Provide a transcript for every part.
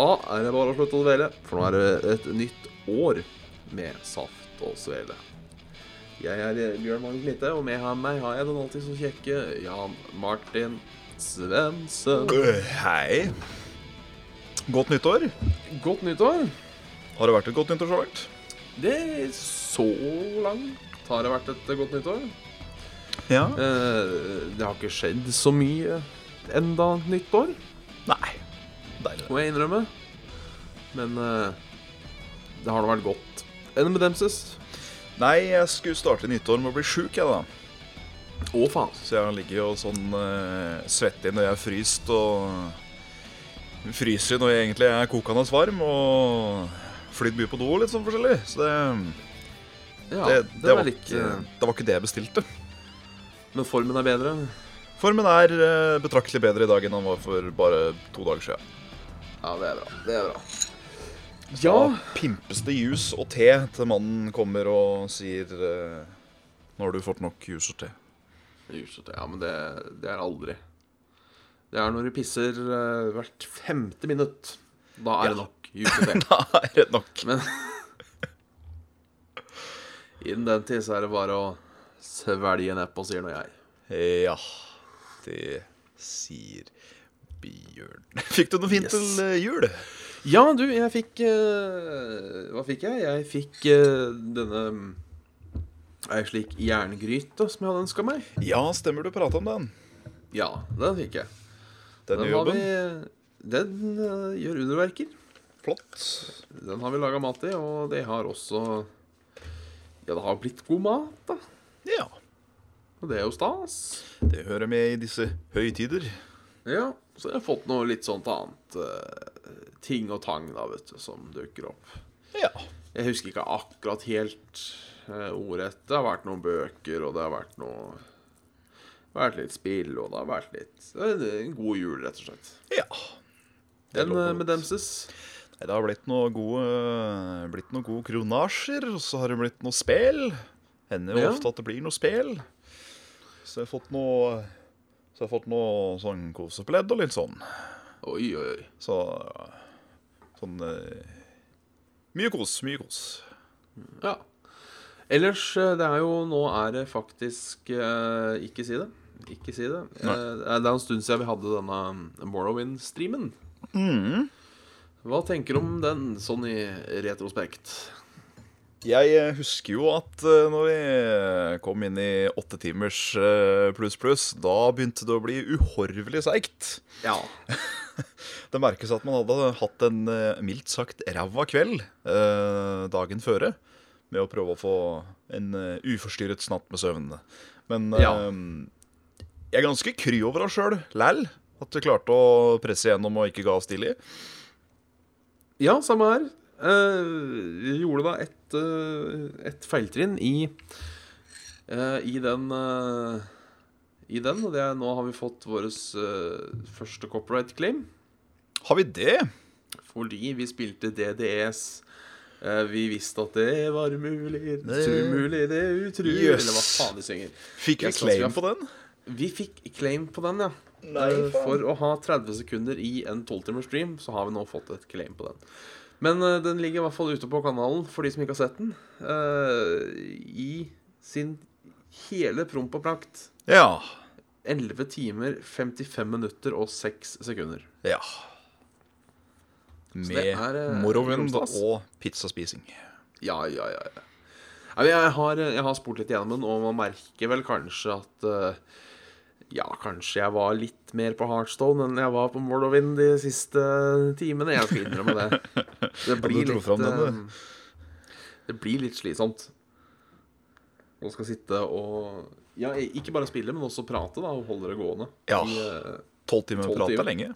Da er det bare å slutte å dvele, for nå er det et nytt år med Saft og Svele. Jeg er Bjørn Magnus Mitte, og med meg har jeg den alltid så kjekke Jan Martin Svendsen. Hei. Godt nyttår. Godt nyttår. Har det vært et godt nyttår så langt? Det er så langt har det vært et godt nyttår. Ja. Eh, det har ikke skjedd så mye enda nyttår, Nei. Deilig. må jeg innrømme. Men eh, det har da vært godt. Enn med demses? Nei, jeg skulle starte nyttår med å bli sjuk, jeg, da. Å, faen. Så jeg ligger jo sånn uh, svettig når jeg er fryst, og fryser når jeg egentlig er kokende varm, og flydd mye på do og litt sånn forskjellig. Så det, Ja, det, det, det, var litt ikke, eh, det var ikke det jeg bestilte. Men formen er bedre. Formen er eh, betraktelig bedre i dag enn den var for bare to dager siden. Ja, det er bra. Det er bra. Ja. pimpes det juice og te til mannen kommer og sier eh, Nå har du fått nok juice og te. Juice og te. Ja, men det, det er aldri. Det er når du pisser eh, hvert femte minutt. Da er Ja. det nok juice Da er det nok. Men innen den tid så er det bare å svelge nedpå, sier nå jeg. Ja, det sier Bjørn. Fikk du noe fint Yes. til eh, jul? Ja, du, jeg fikk uh, Hva fikk jeg? Jeg fikk uh, denne mm, Ei slik jerngryte som jeg hadde ønska meg. Ja, stemmer du prata om den. Ja, den fikk jeg. Den, Den jobben. vi Den uh, gjør underverker. Flott. Den har vi laga mat i, og det har også Ja, det har blitt god mat, da. Ja, Og det er jo stas. det hører med i disse høytider. Ja, så jeg har fått noe litt sånt annet eh, ting og tang, da, vet du, som dukker opp. Ja. Jeg husker ikke akkurat helt uh, ordet. Det har vært noen bøker, og det har vært noe vært litt spill, og det har vært litt En god jul, rett og slett. ja. Den med demses. Nei, Det har blitt noe gode, blitt noe gode kronasjer, og så har det blitt noe spel. Hender jo Ja. ofte at det blir noe spel. Så jeg har fått noe Så jeg har fått noe sånn kosepledd og litt sånn. Oi, oi, oi. Så Sånn eh, Mye kos, mye kos. Ja. Ellers, eh, det er jo Nå er det faktisk eh, Ikke si det. Ikke si det. Nei. Eh, det er en stund siden vi hadde denne Morrowind-streamen. Hva tenker du om den sånn i retrospekt? Jeg eh, husker jo at eh, når vi kom inn i åtte timers eh, pluss pluss, da begynte det å bli uhorvelig seigt. Ja. Det merkes at man hadde hatt en eh, mildt sagt ræva kveld eh, dagen føre med å prøve å få en eh, uforstyrret snatt med søvn. Men eh, Ja. jeg er ganske kry over oss sjøl læl. At vi klarte å presse gjennom og ikke ga oss tidlig. Ja, samme her. Eh, vi gjorde da et, eh, et feiltrinn i eh, I den I den, og det er, nå har vi fått vår første copyright claim. Har vi det? Fordi vi spilte DDS. Eh, vi visste at det var mulig, Det- umulig, det er utrolig yes. Eller hva faen de synger. Fikk vi Jeg synes vi claim på den? Vi fikk claim på den, ja. Nei. For å ha 30 sekunder i en 12-timers stream, så har vi nå fått et claim på den. Men uh, den ligger i hvert fall ute på kanalen for de som ikke har sett den. Uh, I sin hele promp og prakt. Ja. 11 timer, 55 minutter og 6 sekunder. Ja. Med er, eh, Morrowind og pizzaspising. Ja, ja, ja. ja. Jeg har, jeg har spurt litt gjennom den, og man merker vel kanskje at Ja, kanskje jeg var litt mer på Heartstone enn jeg var på Morrowind de siste timene. Jeg skal innrømme det. Det blir dro litt den, eh, Det blir litt slitsomt. Å skal sitte og Ja, ikke bare spille, men også prate, da, og holde det gående. Ja. Eh, Tolv timer Tolv prat er lenge.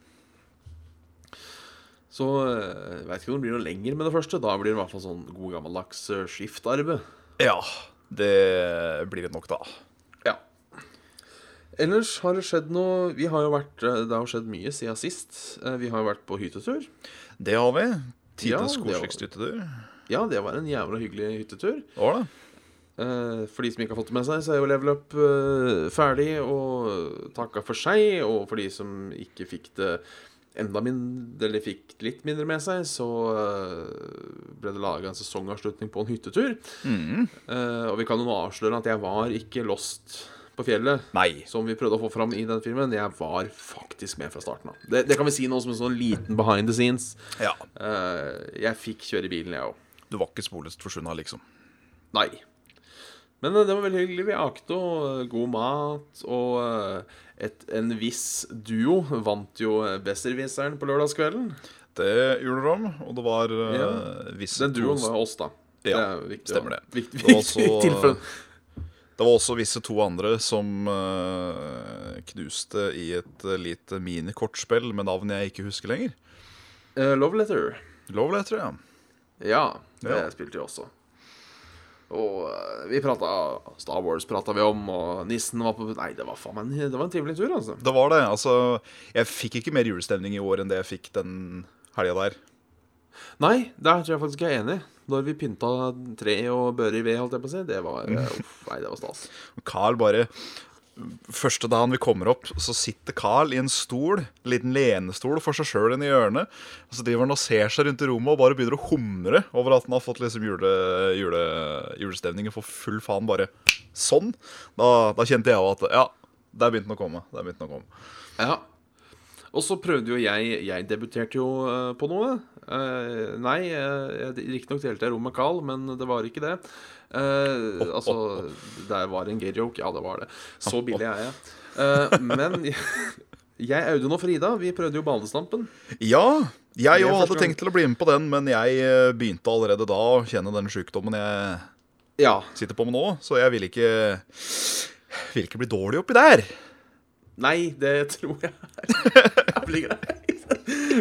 Så eh, jeg vet ikke om det blir noe lenger med det første. Da blir det i hvert fall sånn god gammeldags skiftarbeid. Ja, det blir det nok, da. Ja. Ellers har det skjedd noe Vi har jo vært eh, Det har skjedd mye siden sist. Eh, Vi har jo vært på hyttetur. Det har vi. Ja, Tidenes koseligste hyttetur. Ja, det var en jævla hyggelig hyttetur. Det var det. Eh, For de som ikke har fått det med seg, så er jo Level Up ferdig og takka for seg. Og for de som ikke fikk det enda mindre Eller fikk litt mindre med seg, så ble det laga en sesongavslutning på en hyttetur. Mm. og vi kan jo nå avsløre at jeg var ikke lost på fjellet. Nei. Som vi prøvde å få fram i den filmen. Jeg var faktisk med fra starten av. Det, det kan vi si nå som en sånn liten behind the scenes. Ja. Uh, jeg fikk kjøre bilen, jeg òg. Du var ikke sporløst forsvunnet, liksom. Nei. Men eh, det var veldig hyggelig. Vi akte og eh, god mat. Og et, en viss duo vant jo Besserwisseren på lørdagskvelden. Det gjorde de, og det var uh, Ja. Den duoen var oss, da. Ja, det er viktig, stemmer det. Viktig, Det var viktig også-. Det var også visse to andre som uh, knuste i et uh, lite minikortspill med navn jeg ikke husker lenger. Uh, Love Letter. Love letter, ja. Ja, det Ja. spilte vi også. Og vi prata Star Wars prata vi om, og nissen var på Nei, det var faen meg en- Det var en trivelig tur, altså. Det var det. Altså, jeg fikk ikke mer julestemning i år enn det jeg fikk den helga der. Nei, der tror jeg faktisk jeg er enig. Når vi pynta tre og børe i ved, holdt jeg på å si. Det var eh, Uff, nei, det var stas. Carl bare Første dagen vi kommer opp, så sitter Carl i en stol, en liten lenestol for seg sjøl i hjørnet. Og så driver han og ser seg rundt i rommet og bare begynner å humre over at han har fått liksom jule, jule, julestemningen for full faen. Bare sånn. Da, da kjente jeg òg at ja, der begynte den å komme. Der begynte den å komme. Ja. Og så prøvde jo jeg Jeg debuterte jo eh, på noe. Eh, nei, uh, riktignok delte jeg rom med Carl, men det var ikke det. Eh, altså, det var en gay joke. Ja, det var det. Så billig er jeg. Uh, men jeg, Audun og Frida, vi prøvde jo banestampen. Ja, jeg òg hadde tenkt til å bli med på den, men jeg begynte allerede da å kjenne den sjukdommen jeg Ja. sitter på med nå, så jeg vil ikke Vil ikke bli dårlig oppi der. Nei, det tror jeg er jævlig greit.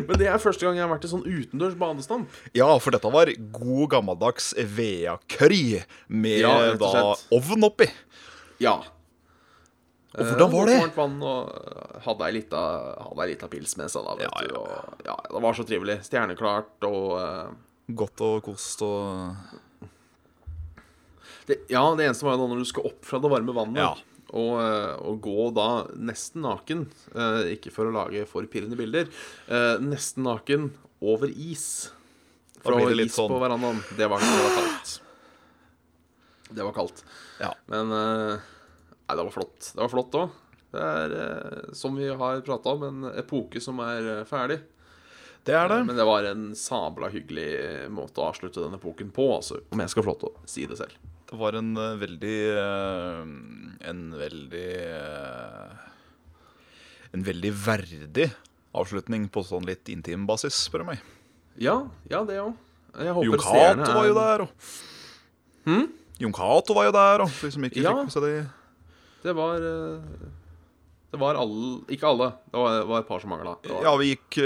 Men det er første gang jeg har vært i sånn utendørs banestamp. Ja, for dette var god gammeldags Vea-curry med Ja, da ovn oppi. Ja. Og hvordan var det? Eh, Varmt vann og hadde ei lita, lita pils med seg, da. Vet Ja, ja, du. Og, ja, det var så trivelig. Stjerneklart og uh... Godt og kost og det, Ja, det eneste var jo da når du skal opp fra det varme vannet. Ja. Og, eh, og gå da nesten naken, eh, ikke for å lage for pirrende bilder, eh, nesten naken over is. For å is på sånn- verandaen. Det var, det var kaldt. Det var kaldt. Ja. Men Nei, det var flott. Det var flott òg. Det er, som vi har prata om, en epoke som er ferdig. Det er det. Men det var en sabla hyggelig måte å avslutte den epoken på, altså. Om jeg skal få lov til å si det selv. Det var en eh, veldig eh, En veldig eh, En veldig verdig avslutning på sånn litt intim basis, spør du meg. Ja, ja, det òg. Jon Cato var jo er- der, og Jon Cato var jo der, og de som ikke Ja. fikk seg det. Det var Det var alle Ikke alle. Det var, var et par som mangla. Ja, vi gikk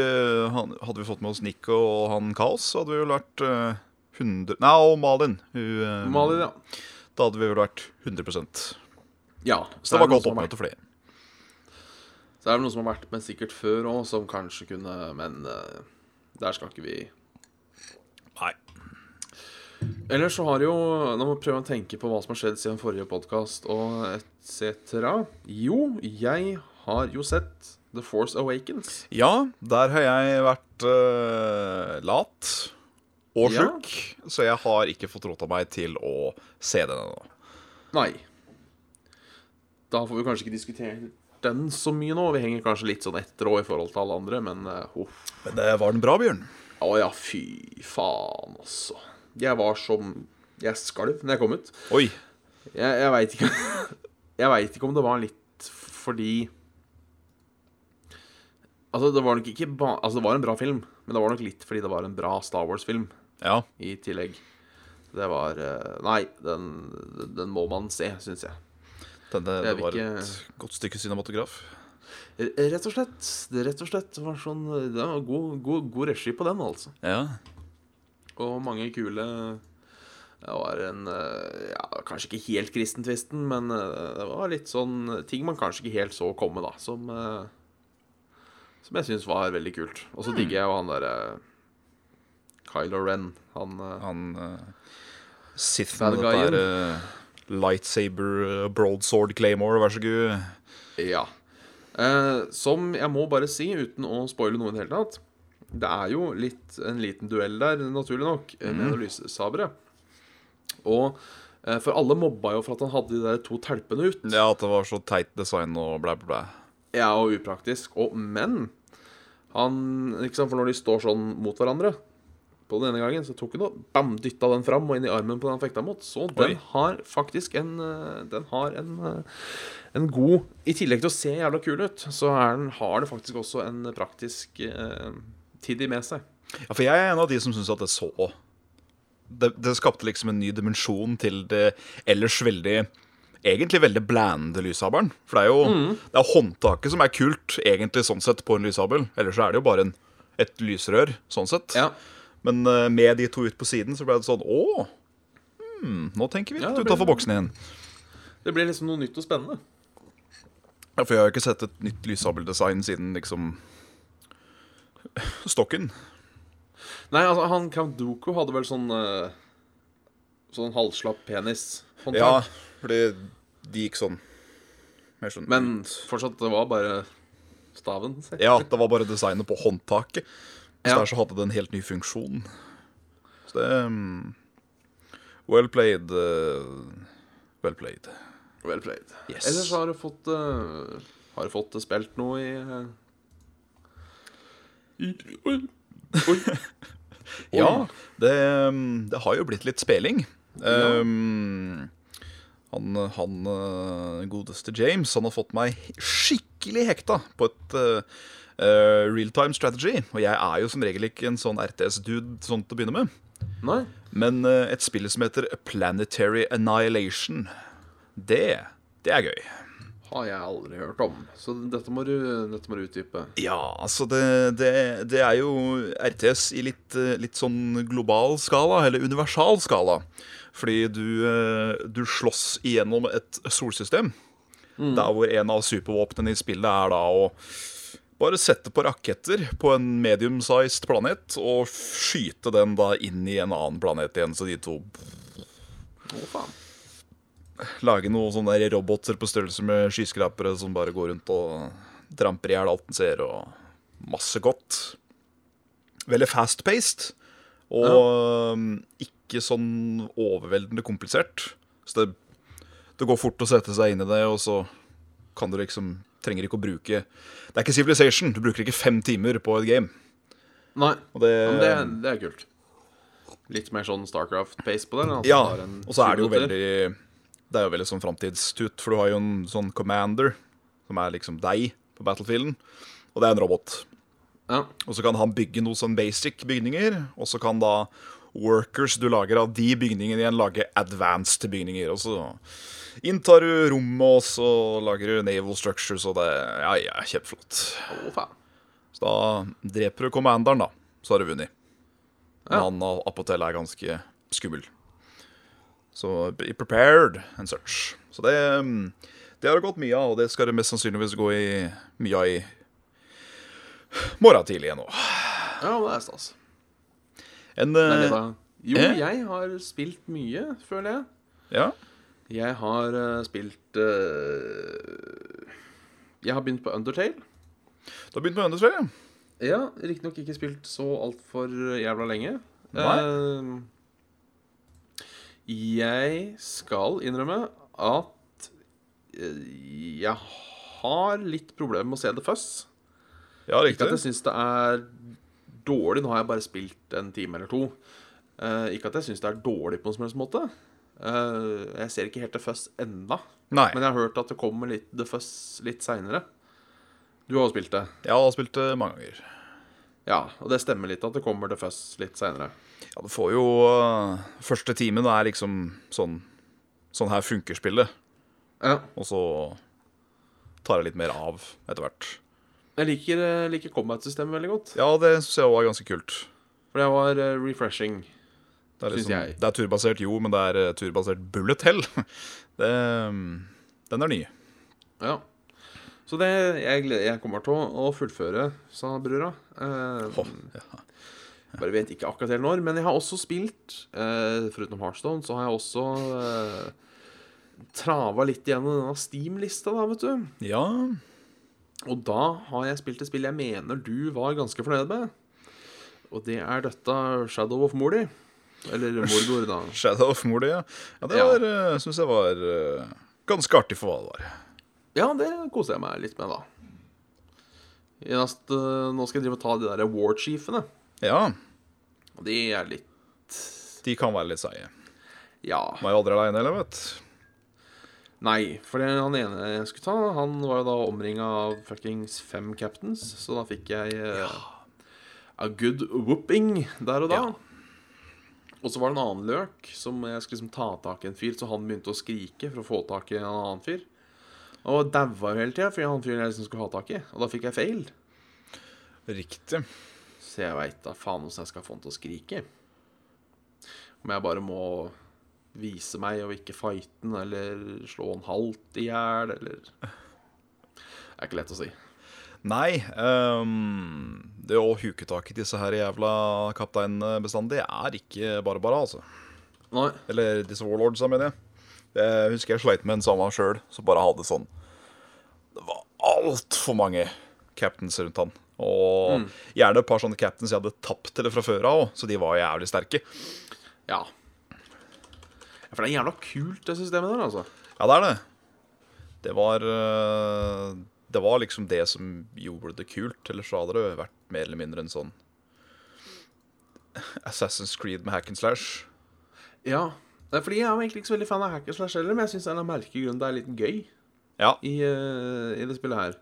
Hadde vi fått med oss Nico og han Kaos, hadde vi vært eh, 100 Nei, og Malin. Hun, eh, Malin, ja. Da hadde vi vel vært 100% ja. Så det var godt oppmøte for det. Så er det noen som har vært med sikkert før òg, som kanskje kunne Men uh, der skal ikke vi Nei. Ellers så har jo Nå må vi prøve å tenke på hva som har skjedd siden forrige podkast og etc. Jo, jeg har jo sett The Force Awakens. Ja, der har jeg vært uh, lat og Ja. så jeg har ikke fått rota meg til å se den ennå. Nei. Da får vi kanskje ikke diskutere den så mye nå. Vi henger kanskje litt sånn etter òg i forhold til alle andre, men uh. Men det var den bra, Bjørn? Å ja, fy faen, altså. Jeg var som Jeg skalv når jeg kom ut. Oi. Jeg, jeg veit ikke Jeg vet ikke om det var litt fordi Altså, det var nok ikke ba Altså, det var en bra film, men det var nok litt fordi det var en bra Star Wars-film Ja. i tillegg. Det var eh, Nei, den, den må man se, syns jeg. Denne, Jeg det var ikke- et godt stykke cinematograf. Rett og slett. Det rett og slett var sånn Det var god, god, god regi på den, altså. Ja. Og mange kule Det var en eh, Ja, kanskje ikke helt kristentvisten, men eh, det var litt sånn ting man kanskje ikke helt så komme, da. Som eh, Som jeg syns var veldig kult. Og så digger jeg jo han derre Kylo Ren. Han eh, Han uh, Sith med dette guyen. her eh, lightsaber, broadsword claymore, vær så god. Ja. Uh, som jeg må bare si, uten å spoile noe i det hele tatt Det er jo litt en liten duell der, naturlig nok, mm. med lyssabre. lyssabere. Og For alle mobba jo for at han hadde de der to telpene ut. Ja, at det var så teit design og blæ, blæ, blæ. Ja, og upraktisk. Og, men han ikke sant, For når de står sånn mot hverandre på den ene gangen, så tok hun og bam, dytta den fram og inn i armen på den han fekta mot. Så den Oi. har faktisk en eh, Den har en, eh, en god I tillegg til å se jævla kul ut, så den, har det faktisk også en praktisk eh, tiddy med seg. Ja, for jeg er en av de som syns at det så det, det skapte liksom en ny dimensjon til det ellers veldig Egentlig veldig blande lyshaberen. For det er jo det er håndtaket som er kult, egentlig, sånn sett, på en lyshabel. Ellers så er det jo bare en, et lysrør, sånn sett. Ja. Men eh, med de to ut på siden, så ble det sånn Å! Hmm, nå tenker vi litt ja, utafor boksen igjen. Det blir liksom noe nytt og spennende. Ja, for jeg har jo ikke sett et nytt lyssabeldesign siden liksom Stokken. Nei, altså, han Count Dooku hadde vel sånn uh, Sånn halvslapp penis. håndtak. Ja, fordi de gikk sånn mer sånn Men fortsatt, det var bare staven. Ja, det var bare designet på håndtaket. Så Ja. der så hadde det en helt ny funksjon. Så det um, Well played. uh, well played. Well played. Yes. Ellers har du fått uh, Har du fått spilt noe i, uh... i Oi. Oi. Ja, det, mm, det har jo blitt litt speling. Um, han, han godeste James Han har fått meg skikkelig hekta på et uh, uh, real-time strategy. Og jeg er jo som regel ikke en sånn RTS-dude sånn til å begynne med. Nei. Men uh, et spill som heter Planetary Annihilation, det, det er gøy. Har jeg aldri hørt om. Så dette må du, dette må du utdype. Ja, altså det, det, det er jo RTS i litt, eh, litt sånn global skala, eller universal skala. Fordi du, du slåss igjennom et solsystem. Der hvor en av supervåpnene i spillet er da å bare sette på raketter på en medium-sized planet og skyte den da inn i en annen planet igjen, så de to Å, faen. lage noen sånne der roboter på størrelse med skyskrapere som bare går rundt og tramper i hjel alt den ser, og masse godt. Veldig fast-paced, og ja. ikke sånn overveldende komplisert. Så det, det går fort å sette seg inn i det, og så kan du liksom Trenger ikke å bruke Det er ikke Civilization. Du bruker ikke fem timer på et game. Nei. Og det, det, det er kult. Litt mer sånn Starcraft-pace på det. Altså Ja, og så er det jo veldig Det er jo veldig sånn framtidstut, for du har jo en sånn commander, som er liksom deg på battlefielden, og det er en robot. Ja. Og så kan han bygge noe sånn basic bygninger, og så kan da workers du lager av de bygningene igjen, lage advanced bygninger. Og så inntar du rommet, og så lager du naval structures, og det Ja, ja, kjempeflott. Oh, faen. Så da dreper du commanderen, da. Så har du vunnet. Men Ja. han Apotel er ganske skummel. Så be prepared and such. Så det, mm, det har det gått mye av, og det skal det mest sannsynligvis gå i mye av i morgen tidlig nå. Ja, det er stas. En Det er eh, Jo, eh? jeg har spilt mye, føler jeg. Ja. Jeg har eh, spilt eh, Jeg har begynt på Undertale. Du har begynt med Undertale? ja? Ja, Riktignok ikke spilt så altfor jævla lenge. Nei. Eh, jeg skal innrømme at jeg har litt problemer med å se det først. Ja, riktig. Ikke at jeg syns det er dårlig. Nå har jeg bare spilt en time eller to. Ikke at jeg syns det er dårlig på noen som helst måte. Eh, jeg ser ikke helt The Fuzz ennå. Men jeg har hørt at det kommer litt The Fuzz litt seinere. Du har jo spilt det. Jeg har spilt det mange ganger. Ja, og det stemmer litt at det kommer The Fuzz litt seinere. Ja, du får jo uh, Første timen er liksom sånn Sånn her funker spillet. Ja. Og så tar jeg litt mer av etter hvert. Jeg liker, eh, liker combat-systemet veldig godt. Ja, det syns jeg var ganske kult. For det var refreshing. Det er, liksom, det er turbasert, jo, men det er eh, turbasert bullet hell. Det, um, den er ny. Ja. Så det jeg, jeg kommer til å fullføre, sa brura. Eh, oh, ja. Bare vet ikke akkurat helt når. Men jeg har også spilt, eh, foruten Heartstone, så har jeg også eh, trava litt gjennom denne Steam-lista, da, vet du. ja. Og da har jeg spilt et spill jeg mener du var ganske fornøyd med. Og det er dette Shadow of Mordy. Eller Mordor, da. Shadow of Mordy, ja. ja det Ja. var, uh, syns jeg var eh, ganske artig for hva det var. Ja, det koser jeg meg litt med, da. Eneste, nå skal jeg drive og ta de der war-chiefene. Ja, Og de er litt de kan være litt seige. Ja. Var jo aldri aleine heller, vet du. Nei, for det, han ene jeg skulle ta, han var jo da omringa av fuckings fem captains, så da fikk jeg ja. a good whooping der og da. Ja. Og så var det en annen løk som jeg skulle liksom ta tak i en fyr, så han begynte å skrike for å få tak i en annen fyr. Og daua jo hele tida fordi han fyren jeg liksom skulle ha tak i. Og da fikk jeg feil. Riktig. Så jeg veit da faen åssen jeg skal få han til å skrike. Om jeg bare må vise meg og ikke fighte han, eller slå han halvt i hjel, eller Det er ikke lett å si. Nei, Um, det å huke tak i disse her jævla kapteinene bestandig er ikke bare bare, altså. Nei. Eller disse warlordsa, mener jeg. Jeg husker jeg sleit med en samme sjøl, som bare hadde sånn Det var altfor mange captains rundt han. Og gjerne et par sånne captains jeg hadde tapt til det fra før av så de var jævlig sterke. Ja. Ja, For det er jævla kult, det systemet der, altså. Ja, det er det. Det var eh, Det var liksom det som gjorde det kult. Ellers hadde det vært mer eller mindre en sånn Assassin's Creed med hack and slash. Ja. Fordi jeg er jo egentlig ikke så veldig fan av hack and slash heller, men jeg syns er en merkelig grunn det er litt gøy Ja. i, eh, i det spillet her.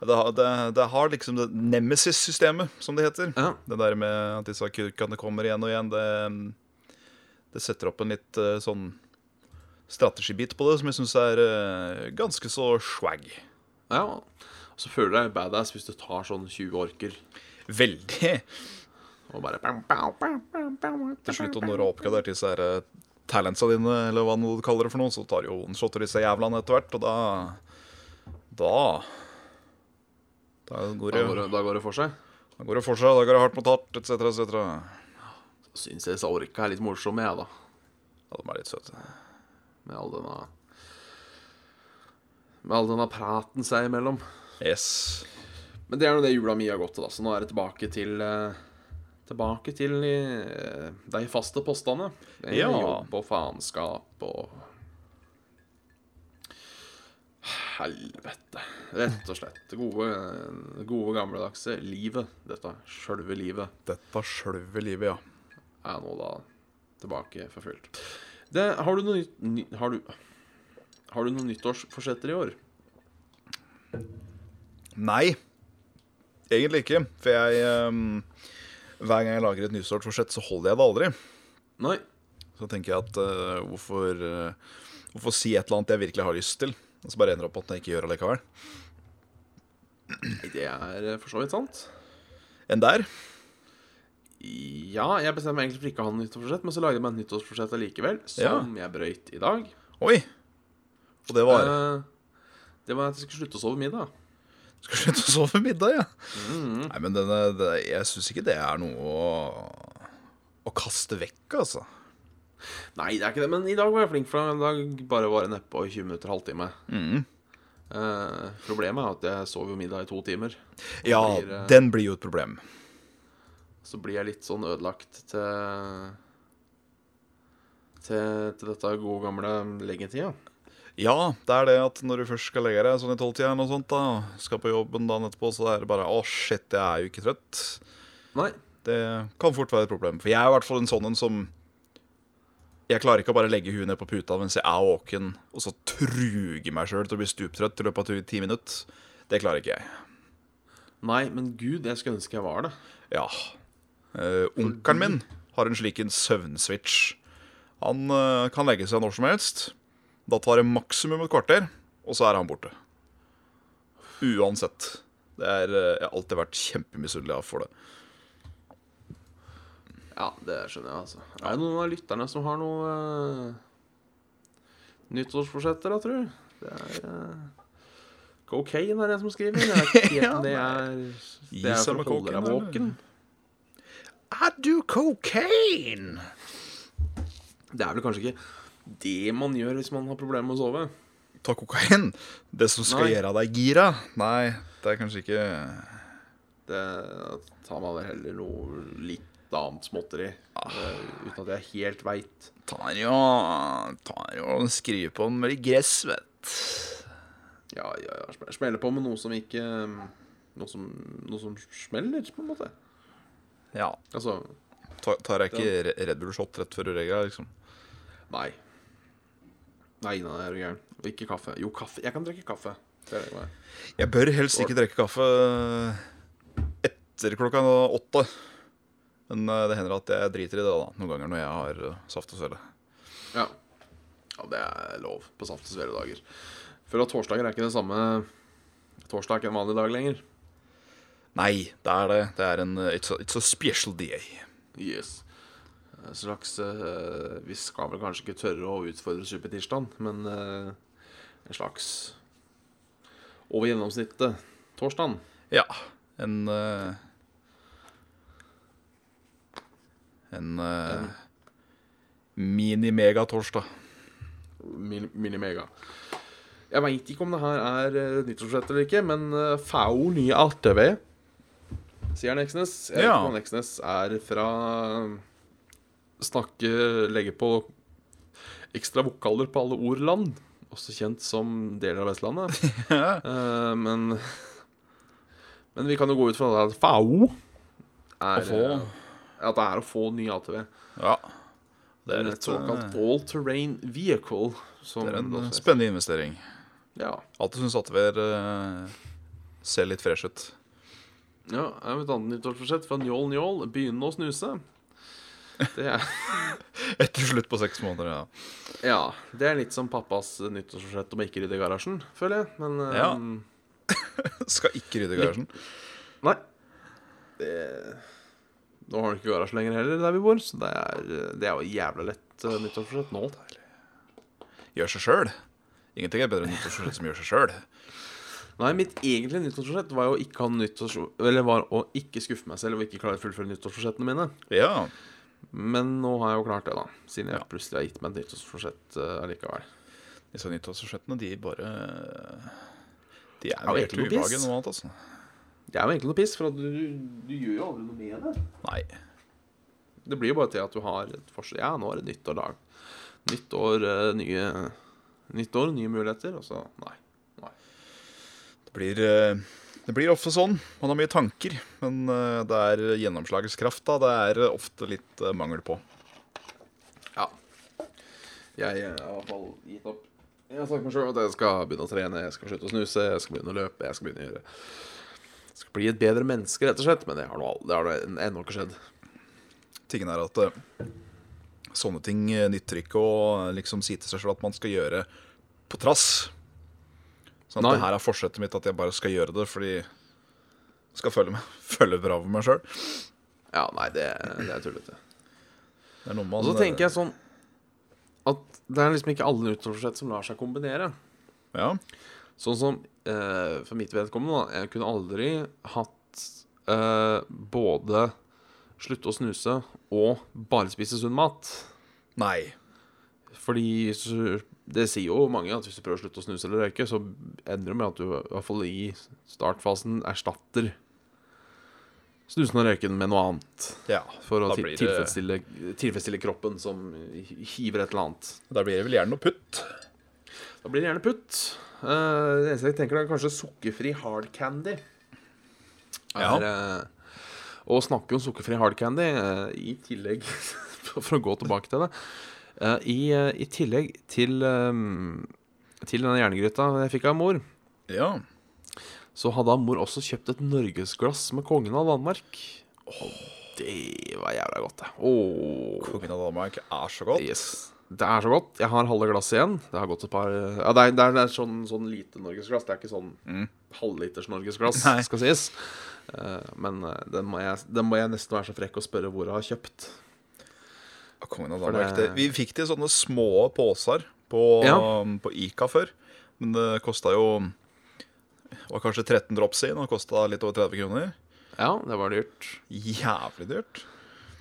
Det, har- det, det har liksom det Nemesis-systemet, som det heter. Ja. Det der med at disse kurkene kommer igjen og igjen, det, det setter opp en litt eh, sånn strategibit på det som jeg syns er eh, ganske så swag. Ja. Og så føler du deg badass hvis du tar sånn 20 orker Veldig. og bare Til slutt, når du har oppgradert disse her eh, talentsa dine, eller hva du kaller det for noe, så tar jo one-shotter disse jævlene etter hvert, og da Da Da går Da det, går det, da går det for seg. da går det for seg, da går det hardt mot hardt, etc., etc. Så syns jeg disse orka er litt morsomme, jeg, da. Ja, de er litt søte. Med all denne Med all denne praten seg imellom. Yes. Men det er nå det jula mi har gått til, da. Så nå er det tilbake til eh, Tilbake til eh, de faste postene. Eh, Ja. Jobb og faenskap og Helvete. Rett og slett. Det gode, gode gamledagse livet. Dette sjølve livet Dette sjølve livet, ja. er nå da tilbake for fullt. Det, har du noe nytt ny, har, du, har du noen nyttårsforsetter i år? Nei, egentlig ikke. For jeg um, Hver gang jeg lager et nyttårsforsett, så holder jeg det aldri. Nei. Så tenker jeg at uh, hvorfor, uh, hvorfor si et eller annet jeg virkelig har lyst til, og så bare ender det opp at jeg ikke gjør det likevel. Det er eh, for så vidt sant. Enn der. Ja, jeg bestemmer meg egentlig for ikke å ha noe nyttårsforsett, men så lagde jeg meg et nyttårsforsett allikevel, som jeg brøyt i dag. Oi! Og det var Eh, det var at jeg skulle slutte å sove middag. Du Skal slutte å sove middag, ja. Nei, men denne, det, jeg syns ikke det er noe å, å kaste vekk, altså. Nei, det er ikke det, men i dag var jeg flink, for i dag bare var jeg nedpå i 20 minutter, halvtime. Mm. Eh, problemet er at jeg sover middag i to timer. Ja, blir, eh, den blir jo et problem. Så blir jeg litt sånn ødelagt til Til, til dette gode gamle leggetida. Ja, det er det at når du først skal legge deg sånn i tolvtida og sånt, da, skal på jobben dagen etterpå, så er det bare Å, shit, jeg er jo ikke trøtt. Nei. Det kan fort være et problem. For jeg er i hvert fall en sånn en som Jeg klarer ikke å bare legge huet ned på puta mens jeg er våken, og så truge meg sjøl til å bli stuptrøtt i løpet av ti minutter. Det klarer ikke jeg. Nei, men gud, jeg skulle ønske jeg var det. Ja. Uh, Onkelen min har en slik en søvnswitch. Han eh, kan legge seg når som helst. Da tar det maksimum et kvarter, og så er han borte. Uansett. Det er, eh, jeg har alltid vært kjempemisunnelig for det. Ja, det skjønner jeg, altså. Er det noen av lytterne som har noe uh, nyttårsforsetter, da, tror du? Det er uh, Cocaine er det som skriver. Jeg vet ikke helt om det er Det er for å holde deg våken. I do cocaine! Det er vel kanskje ikke det man gjør hvis man har problemer med å sove. ta kokain. Det som skal Nei. gjøre deg gira. Nei, det er kanskje ikke Det tar man vel heller noe litt annet småtteri. Ah. Uten at jeg helt veit. Tar jo Tar jo skriver på med litt gress, vet Ja, ja, ja. Smeller på med noe som ikke Noe som, noe som smeller, på en måte. Ja. Altså Tar, jeg ikke Red Bull-shot rett før du regler, liksom? Nei. Nei, nei, er du gæren. Ikke kaffe. Jo, kaffe. Jeg kan drikke kaffe. Det det jeg bør helst ikke drikke kaffe etter klokka åtte. Men eh, det hender at jeg driter i det da noen ganger når jeg har eh, saft og svele. Ja. ja, det er lov på saft og svele-dager. For at torsdager er ikke det samme Torsdag er ikke en vanlig dag lenger. Nei, det er det. Det er en eh, It's a, it's a special day. Yes. Slags uh, Vi skal vel kanskje ikke tørre å utfordre Supertirsdagen, men uh, en slags over gjennomsnittet torsdag. Ja. En uh, En uh, mini-megatorsdag. Min- Mini-mega. Jeg veit ikke om det her er nyttårsforsett eller ikke, men FAO nye ATV, sier. Jeg vet Ja. ikke om Nexnes er fra Snakke Legge på ekstra vokaler på alle ord land. Også kjent som deler av Vestlandet. uh, men Men vi kan jo gå ut fra det at FAO er eh, At det er å få ny ATV. Ja. Det er et, såkalt eh, all terrain vehicle. Som Det er en spennende investering. Ja. Alltid syns ATV-er uh, ser litt fresh ut. ja. Jeg har et annet nyttårsforsett fra Njål Njål. Begynne å snuse. Det er, Etter slutt på seks måneder, ja. ja, det er litt som pappas nyttårsforsett om å ikke rydde garasjen, føler jeg. Men ja. Ja. Skal ikke rydde garasjen. nei. Det, nå har du ikke garasje lenger heller der vi bor, så det er, det er jo jævla lett uh, nyttårsforsett nå. Gjør seg sjøl. Ingenting er bedre enn nyttårsforsett som gjør seg sjøl. Nei, mitt egentlige nyttårsforsett var jo å ikke ha nyttårs... Eller var å ikke skuffe meg selv og ikke klare å fullføre nyttårsforsettene mine. Ja. Men nå har jeg jo klart det, da. Siden jeg Ja. plutselig har gitt meg et nyttårsforsett uh, allikevel. Disse nyttårsforsettene, de bare De er jo egentlig noe piss. noe annet, altså. Det er jo egentlig noe piss, for at du, du gjør jo aldri noe med det. Nei. Det blir jo bare til at du har et forsett. Ja, nå er det nyttår dag. Nytt år, eh, nye Nytt år, nye muligheter. Og så nei. nei. Det blir, eh, det blir ofte sånn. Man har mye tanker, men eh, det er gjennomslagskraft da, det er ofte litt eh, mangel på. Ja. Jeg eh, har i hvert fall gitt opp. Jeg har sagt meg sjøl at jeg skal begynne å trene, jeg skal slutte å snuse, jeg skal begynne å løpe, jeg skal begynne å gjøre Jeg skal bli et bedre menneske, rett og slett. Men det har nå ennå ikke skjedd. Tingen er at eh, sånne ting eh, nytter ikke å eh, liksom si til seg selv at man skal gjøre på trass. Sånn at Nei. det her er forsettet mitt, at jeg bare skal gjøre det fordi jeg skal følge, med, følge bra med meg sjøl. Ja, nei, det, det er tullete. Det er Og så tenker jeg sånn at det er liksom ikke alle nyttårsforsett som lar seg kombinere. Ja. Sånn som eh, for mitt vedkommende, da. Jeg kunne aldri hatt eh, både slutte å snuse og bare spise sunn mat. Nei. Fordi det sier jo mange at hvis du prøver å slutte å snuse eller røyke, så ender det med at du i hvert fall i startfasen erstatter snusen og røyken med noe annet. Ja. For å det- tilfredsstille, tilfredsstille kroppen som hiver et eller annet. Da blir det vel gjerne noe putt. Da blir det gjerne putt. Uh, det eneste jeg tenker, er kanskje sukkerfri hard candy. Er, Ja. eh, å snakke om sukkerfri hard candy, uh, i tillegg For å gå tilbake til det. Eh, i, eh, I tillegg til eh, Til denne jerngryta jeg fikk av mor, Ja. så hadde mor også kjøpt et norgesglass med kongen av Danmark. Oh, det var jævla godt, det. Åh. Kongen av Danmark er så godt. Yes. Det er så godt. Jeg har halve glasset igjen. Det har gått et par Ja, det er, det er, sånn, sånn lite norgesglass. Det er ikke sånn halvliters norgesglass, Nei. skal sies. Uh, men eh, den må, jeg, den må jeg nesten være så frekk å spørre hvor jeg har kjøpt. Kongen av Danmark. det-. Vi fikk det i sånne små poser på, Ja. på Ica før. Men det kosta jo Det var kanskje 13 drops i, og kosta litt over 30 kroner. Ja, det var dyrt. Jævlig dyrt.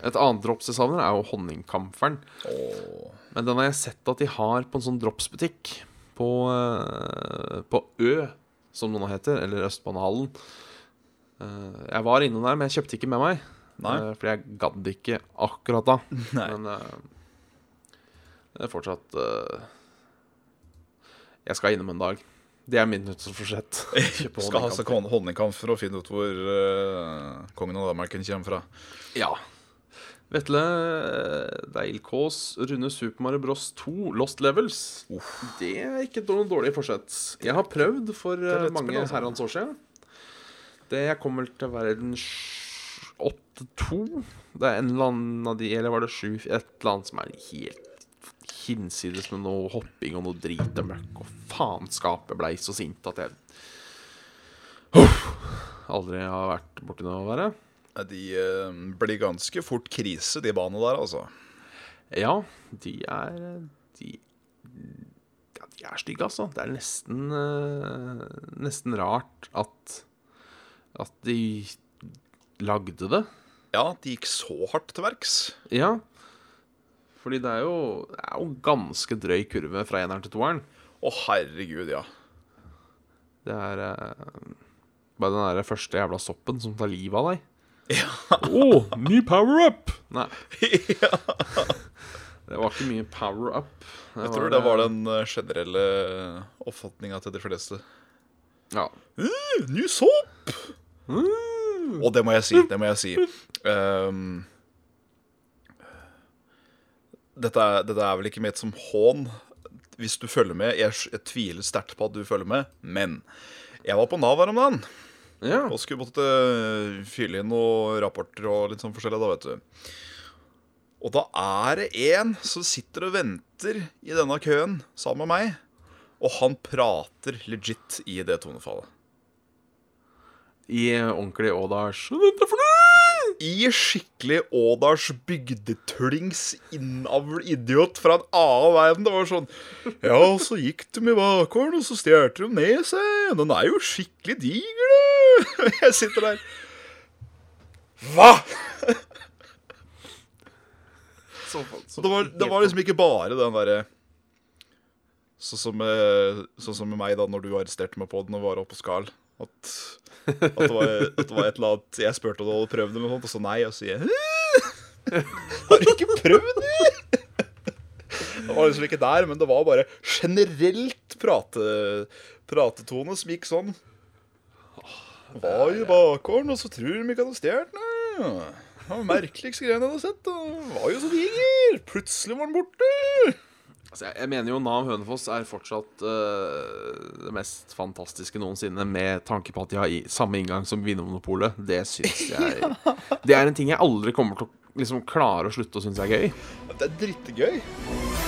Et annet drops jeg savner, er jo honningkamferen. Oh. Men den har jeg sett at de har på en sånn dropsbutikk på, eh, på Ø, som det nå heter, eller Østbanehallen. Eh, jeg var innom der, men jeg kjøpte ikke med meg. Eh, fordi jeg gadd ikke akkurat da. Nei. Men uh, det er fortsatt uh, Jeg skal innom en dag. Det er mitt nyttårsforsett. Kjøpe Skal ha seg honningkamp for å finne ut hvor kongen av Danmark kommer fra. Ja. Vetle Deilkås runde Super Mario Bros 2 Lost Levels. Det er ikke noe dårlig forsett. Jeg har prøvd for er mange herrens år siden. Det jeg kom vel til 8-2. Det er en eller annen av de, eller var det sju? Et eller annet som er helt hinsides med noe hopping og noe drit og møkk og faenskapet blei så sint at jeg Uff, aldri har vært borti noe verre. De eh, blir ganske fort krise, de banene der, altså. Ja, de er De, ja, de er stygge, altså. Det er nesten eh, Nesten rart at At de lagde det. Ja, de gikk så hardt til verks. Ja. Fordi det er jo, det er jo ganske drøy kurve fra eneren til toeren. Å, herregud, ja. Det er eh, bare den der første jævla soppen som tar livet av deg. Ja. Å, ny power-up! Nei. Det var ikke mye power-up. Jeg tror det var den eh, generelle oppfatninga til de fleste. Ja. Uh, ny sopp! Og det må jeg si. Det må jeg si. Ehm, dette, er, dette er vel ikke ment som hån hvis du følger med. Jeg, jeg tviler sterkt på at du følger med, men jeg var på Nav her om dagen ja. og skulle måtte eh, fylle inn noen rapporter og litt sånn forskjellig, da, vet du. Og da er det en som sitter og venter i denne køen sammen med meg, og han prater legit i det tonefallet. I ordentlig Ådals dette for noe! I skikkelig Ådals bygdetullings innavl idiot fra en annen verden. Det var sånn Ja, så gikk de i bakgården, og så stjal de ned seg. Den er jo skikkelig diger, du. Jeg sitter der. Hva?! Så, så, Det var, det var liksom ikke bare den derre Sånn som, sånn som med meg da når du arresterte meg på den og var oppe på Skal. At, at, det var, at det var et eller annet Jeg spurte om du hadde prøvd det, med sånt, og så nei. Og så sier jeg Har du ikke prøvd det? Det var liksom ikke der, men det var bare generelt prate, pratetone som gikk sånn. Var i bakgården, og så tror de ikke hadde stjålet noe. Det var merkeligste greiene jeg hadde sett. Det Var jo så diger. Plutselig var den borte. Altså, jeg, jeg mener jo Nav Hønefoss er fortsatt uh, det mest fantastiske noensinne, med tanke på at de har i, samme inngang som Vinmonopolet. Det syns jeg Det er en ting jeg aldri kommer til å liksom, klare å slutte å synes er gøy. Det er drittegøy.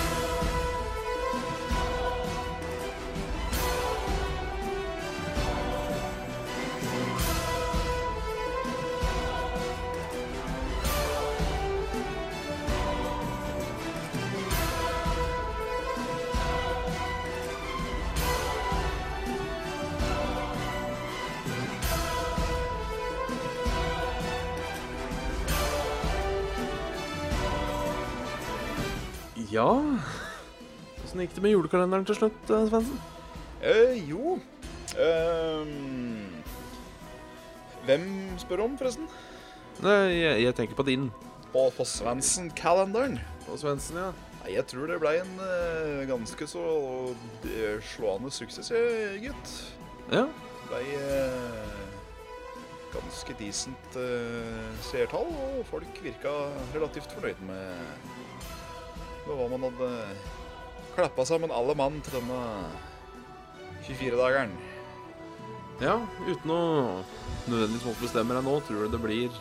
Julekalenderen til slutt, eh, Svendsen? Eh, jo Ehm, Hvem spør om, forresten? Nei, Jeg, jeg tenker på din. På, på Svendsen-kalenderen? På Svendsen, ja. Nei, jeg tror det ble en uh, ganske så uh, slående suksess, gutt. Ja. Det ble uh, ganske decent seertall, og folk virka relativt fornøyd med, med hva man hadde klappa sammen alle mann til denne 24-dageren. ja. Uten å nødvendigvis måtte bestemme deg nå, tror du det blir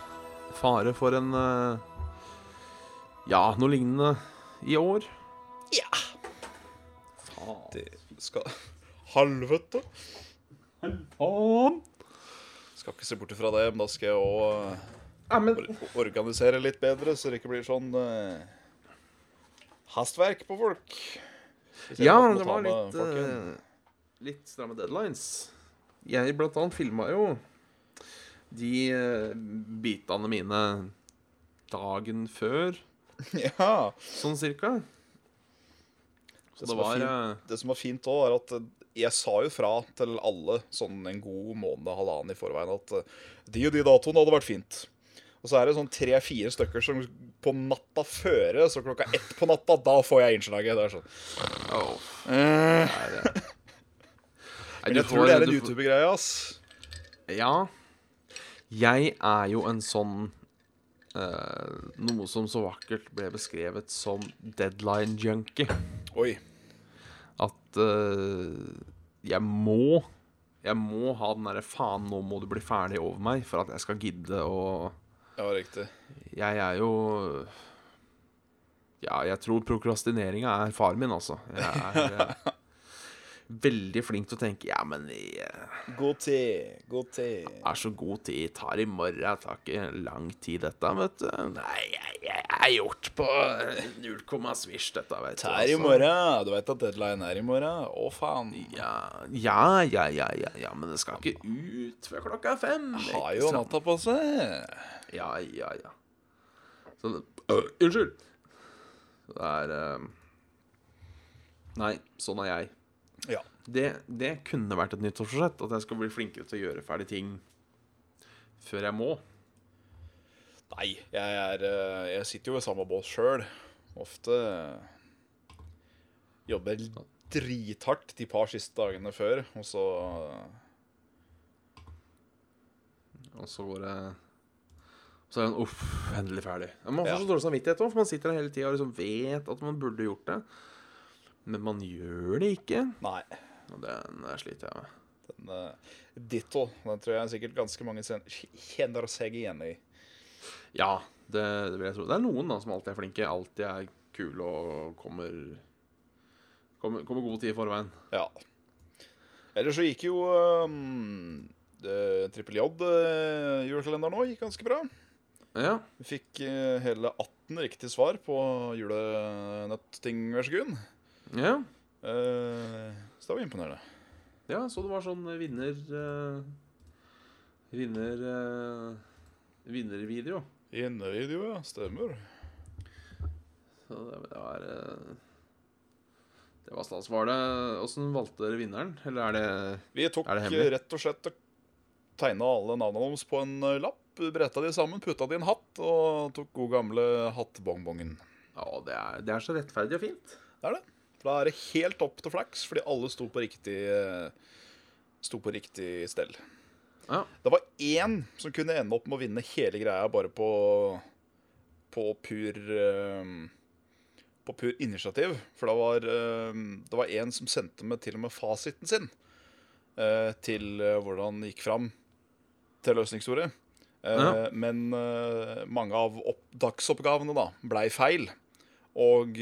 fare for en øh, Ja, noe lignende i år? Ja. Faen. Det skal Halvete. Faen. Skal ikke se bort ifra det, men da skal jeg òg Ja, men organisere litt bedre, så det ikke blir sånn eh, hastverk på folk. Ja, det var litt øh, Litt stramme deadlines. Jeg blant annet filma jo de uh, bitene mine dagen før, Ja. sånn cirka. Så Det det som, var er eh, fint, det som er fint òg, er at jeg sa jo fra til alle sånn en god måned, halvannen i forveien, at de og de datoene hadde vært fint. Og så er det sånn tre-fire stykker som på natta føre, så klokka ett på natta, da får jeg innslaget. Det er sånn. åh, Eh, det. Nei, men jeg tror det er en YouTuber-greie, ass. Ja. Jeg er jo en sånn uh, Noe som så vakkert ble beskrevet som deadline junkie. Oi. At uh, jeg må Jeg må ha den derre faen, nå må du bli ferdig over meg for at jeg skal gidde å Ja, riktig. Jeg er jo Ja, jeg tror prokrastineringa er faren min, altså. Jeg er veldig flink til å tenke Ja, men jeg God tid. God tid. er så god tid. Tar i morgen. Det tar ikke lang tid, dette, vet du. Nei, jeg, jeg er gjort på null komma svisj, dette, vet du. Tar i altså. morgen. Du vet at deadline er i morgen? Å, faen. Ja, ja, ja, ja, ja, ja, men det skal ikke ut før klokka er fem. Har jo natta på seg. Ja, ja, ja. Så øh, Unnskyld. Det er øh, Nei, sånn er jeg. Ja. Det, det kunne vært et nyttårsforsett. At jeg skal bli flinkere til å gjøre ferdig ting før jeg må. Nei, jeg, er, eh, jeg sitter jo i samme båt sjøl. Ofte jobber drithardt de par siste dagene før, og så Og så går det Så er en uff, endelig ferdig. Man får så dårlig samvittighet òg, for man sitter der hele tida og liksom vet at man burde gjort det. Men man gjør det ikke. Nei. Og den der sliter jeg med. Den, uh, ditto. Den tror jeg sikkert ganske mange kjenner seg igjen i. Ja, det, det vil jeg tro. Det er noen da som alltid er flinke, alltid er kule og kommer Kommer, kommer god tid i forveien. Ja. Ellers så gikk jo um, Trippel J-julekalender òg gikk ganske bra. Ja. Vi fikk uh, hele 18 riktige svar på julenøttting, vær så god. Ja. Uh, så det var imponerende. Ja, så det var sånn vinner uh, Vinner uh, Vinnervideo. Vinnervideo, ja. Stemmer. Så det, det var eh, Det var stas. Var det Åssen valgte dere vinneren? Eller er det Vi tok det eh, rett og slett og tegna alle navnene deres på en eh, lapp, bretta de sammen, putta de i en hatt og tok god gamle hattbongbongen. Ja, det er, det er så rettferdig og fint. Det er det. For da er det helt opp til flaks, fordi alle sto på riktig eh, Sto på riktig stell. Ja. Det var én som kunne ende opp med å vinne hele greia bare på På pur eh, På pur initiativ. For det var eh, Det var en som sendte med til og med fasiten sin til hvordan det gikk fram til løsningsordet. Ja. Men mange av opp dagsoppgavene da blei feil. Og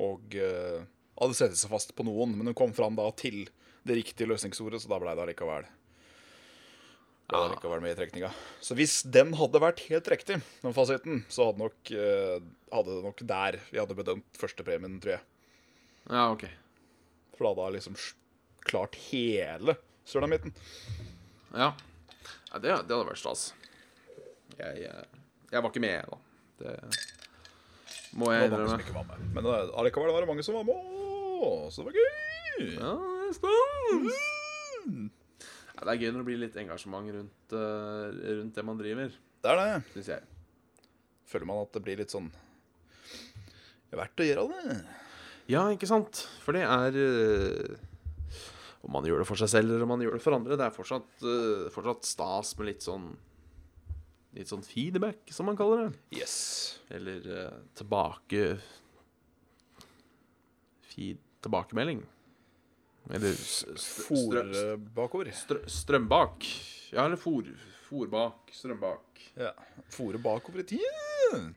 Og uh, hadde sett seg fast på noen, men hun kom fram da til det riktige løsningsordet, så da blei det allikevel ble det allikevel med i trekninga. Så hvis den hadde vært helt riktig, den fasiten, så hadde, nok, uh, hadde det nok der vi hadde bedømt førstepremien, tror jeg. Ja, OK. For da hadde hun liksom klart hele sulamitten. Ja. ja det, det hadde vært stas. Jeg, jeg, jeg var ikke med, da. Det må jeg innrømme. Men eh, allikevel var det mange som var med, så det var gøy. Ja, det er stas. Ja, det er gøy når det blir litt engasjement rundt, uh, rundt det man driver, Det er det. syns jeg. Føler man at det blir litt sånn er verdt å gjøre det. Ja, ikke sant? For det er uh, Om man gjør det for seg selv eller om man gjør det for andre, det er fortsatt, uh, fortsatt stas med litt sånn Litt sånn feedback, som man kaller det. Yes. Eller uh, tilbake feed, Tilbakemelding. Eller Fòrbakord. strømbak. Ja, eller fòr, fòrbak. Strømbak. Ja. Fòre bakover i tiden.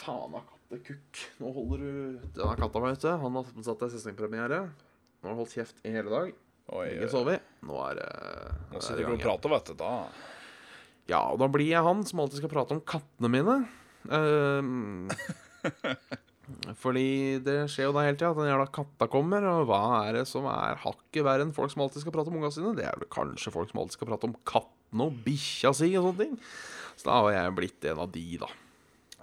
Faen av kattekukk. Nå holder du Denne katta, meg ute. han har satt deg sesongpremiere. Nå har du holdt kjeft i hele dag. Oi, Ikke sovet. Nå er det Nå er sitter vi og prater, vet du. Da. Ja, og da blir jeg han som alltid skal prate om kattene mine. Uh, fordi det skjer jo da hele tida at den jævla katta kommer, og hva er det som er hakket verre enn folk som alltid skal prate om unga sine? Det er vel kanskje folk som alltid skal prate om kattene og bikkja si og sånne ting. Så da har jeg blitt en av de, da.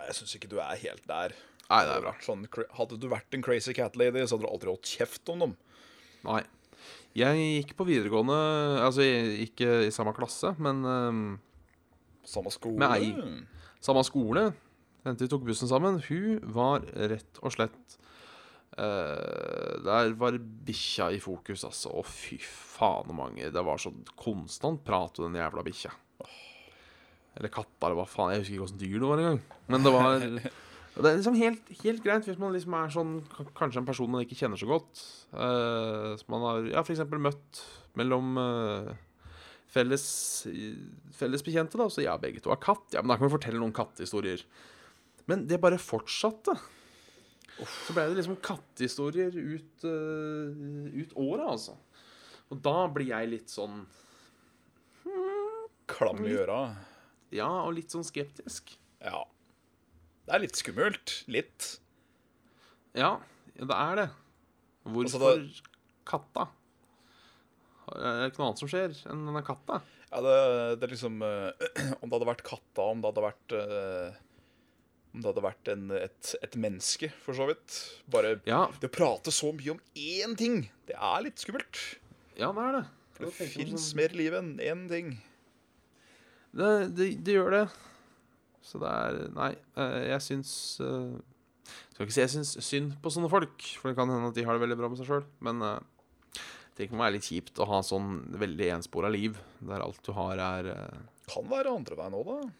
Jeg syns ikke du er helt der. Nei, det er bra. Sånn, hadde du vært en crazy cat lady, så hadde du aldri holdt kjeft om dem. Nei. Jeg gikk på videregående Altså ikke i samme klasse, men ehm, Samme skole. Med ei. samme skole. Jente vi tok bussen sammen. Hun var rett og slett Uh, Der var bikkja i fokus, altså. Å, fy faen mange Det var så konstant prat om den jævla bikkja. Eller katta, eller hva faen. Jeg husker ikke åssen dyr det var engang. Men det var Det er liksom helt, helt greit hvis man liksom er sånn Kanskje en person man ikke kjenner så godt. Uh, som man har ja, eksempel møtt mellom eh, felles, felles bekjente. da Så ja, begge to har katt. Ja, men da kan vi fortelle noen kattehistorier. Men det bare fortsatte. Så ble det liksom kattehistorier ut, uh, ut året, altså. Og da blir jeg litt sånn Klam i øra. Ja, og litt sånn skeptisk. Ja. Det er litt skummelt. Litt. Ja, det er det. Altså, Hvorfor det- katta? Er ikke noe annet som skjer enn denne katta? Ja, det, det er liksom eh, Om det hadde vært katta, om det hadde vært eh, Om det hadde vært en, et, et menneske, for så vidt. Bare Ja, Det å prate så mye om én ting, det er litt skummelt. ja det er det. Det Da fins mer i livet enn én ting. Det, det, det gjør det. Så det er Nei, eh, jeg syns eh, Skal ikke si jeg syns synd på sånne folk, for det kan hende at de har det veldig bra med seg sjøl, men eh, det kan være litt kjipt å ha sånn veldig enspora liv, der alt du har, er eh, Kan være andre veien òg, da.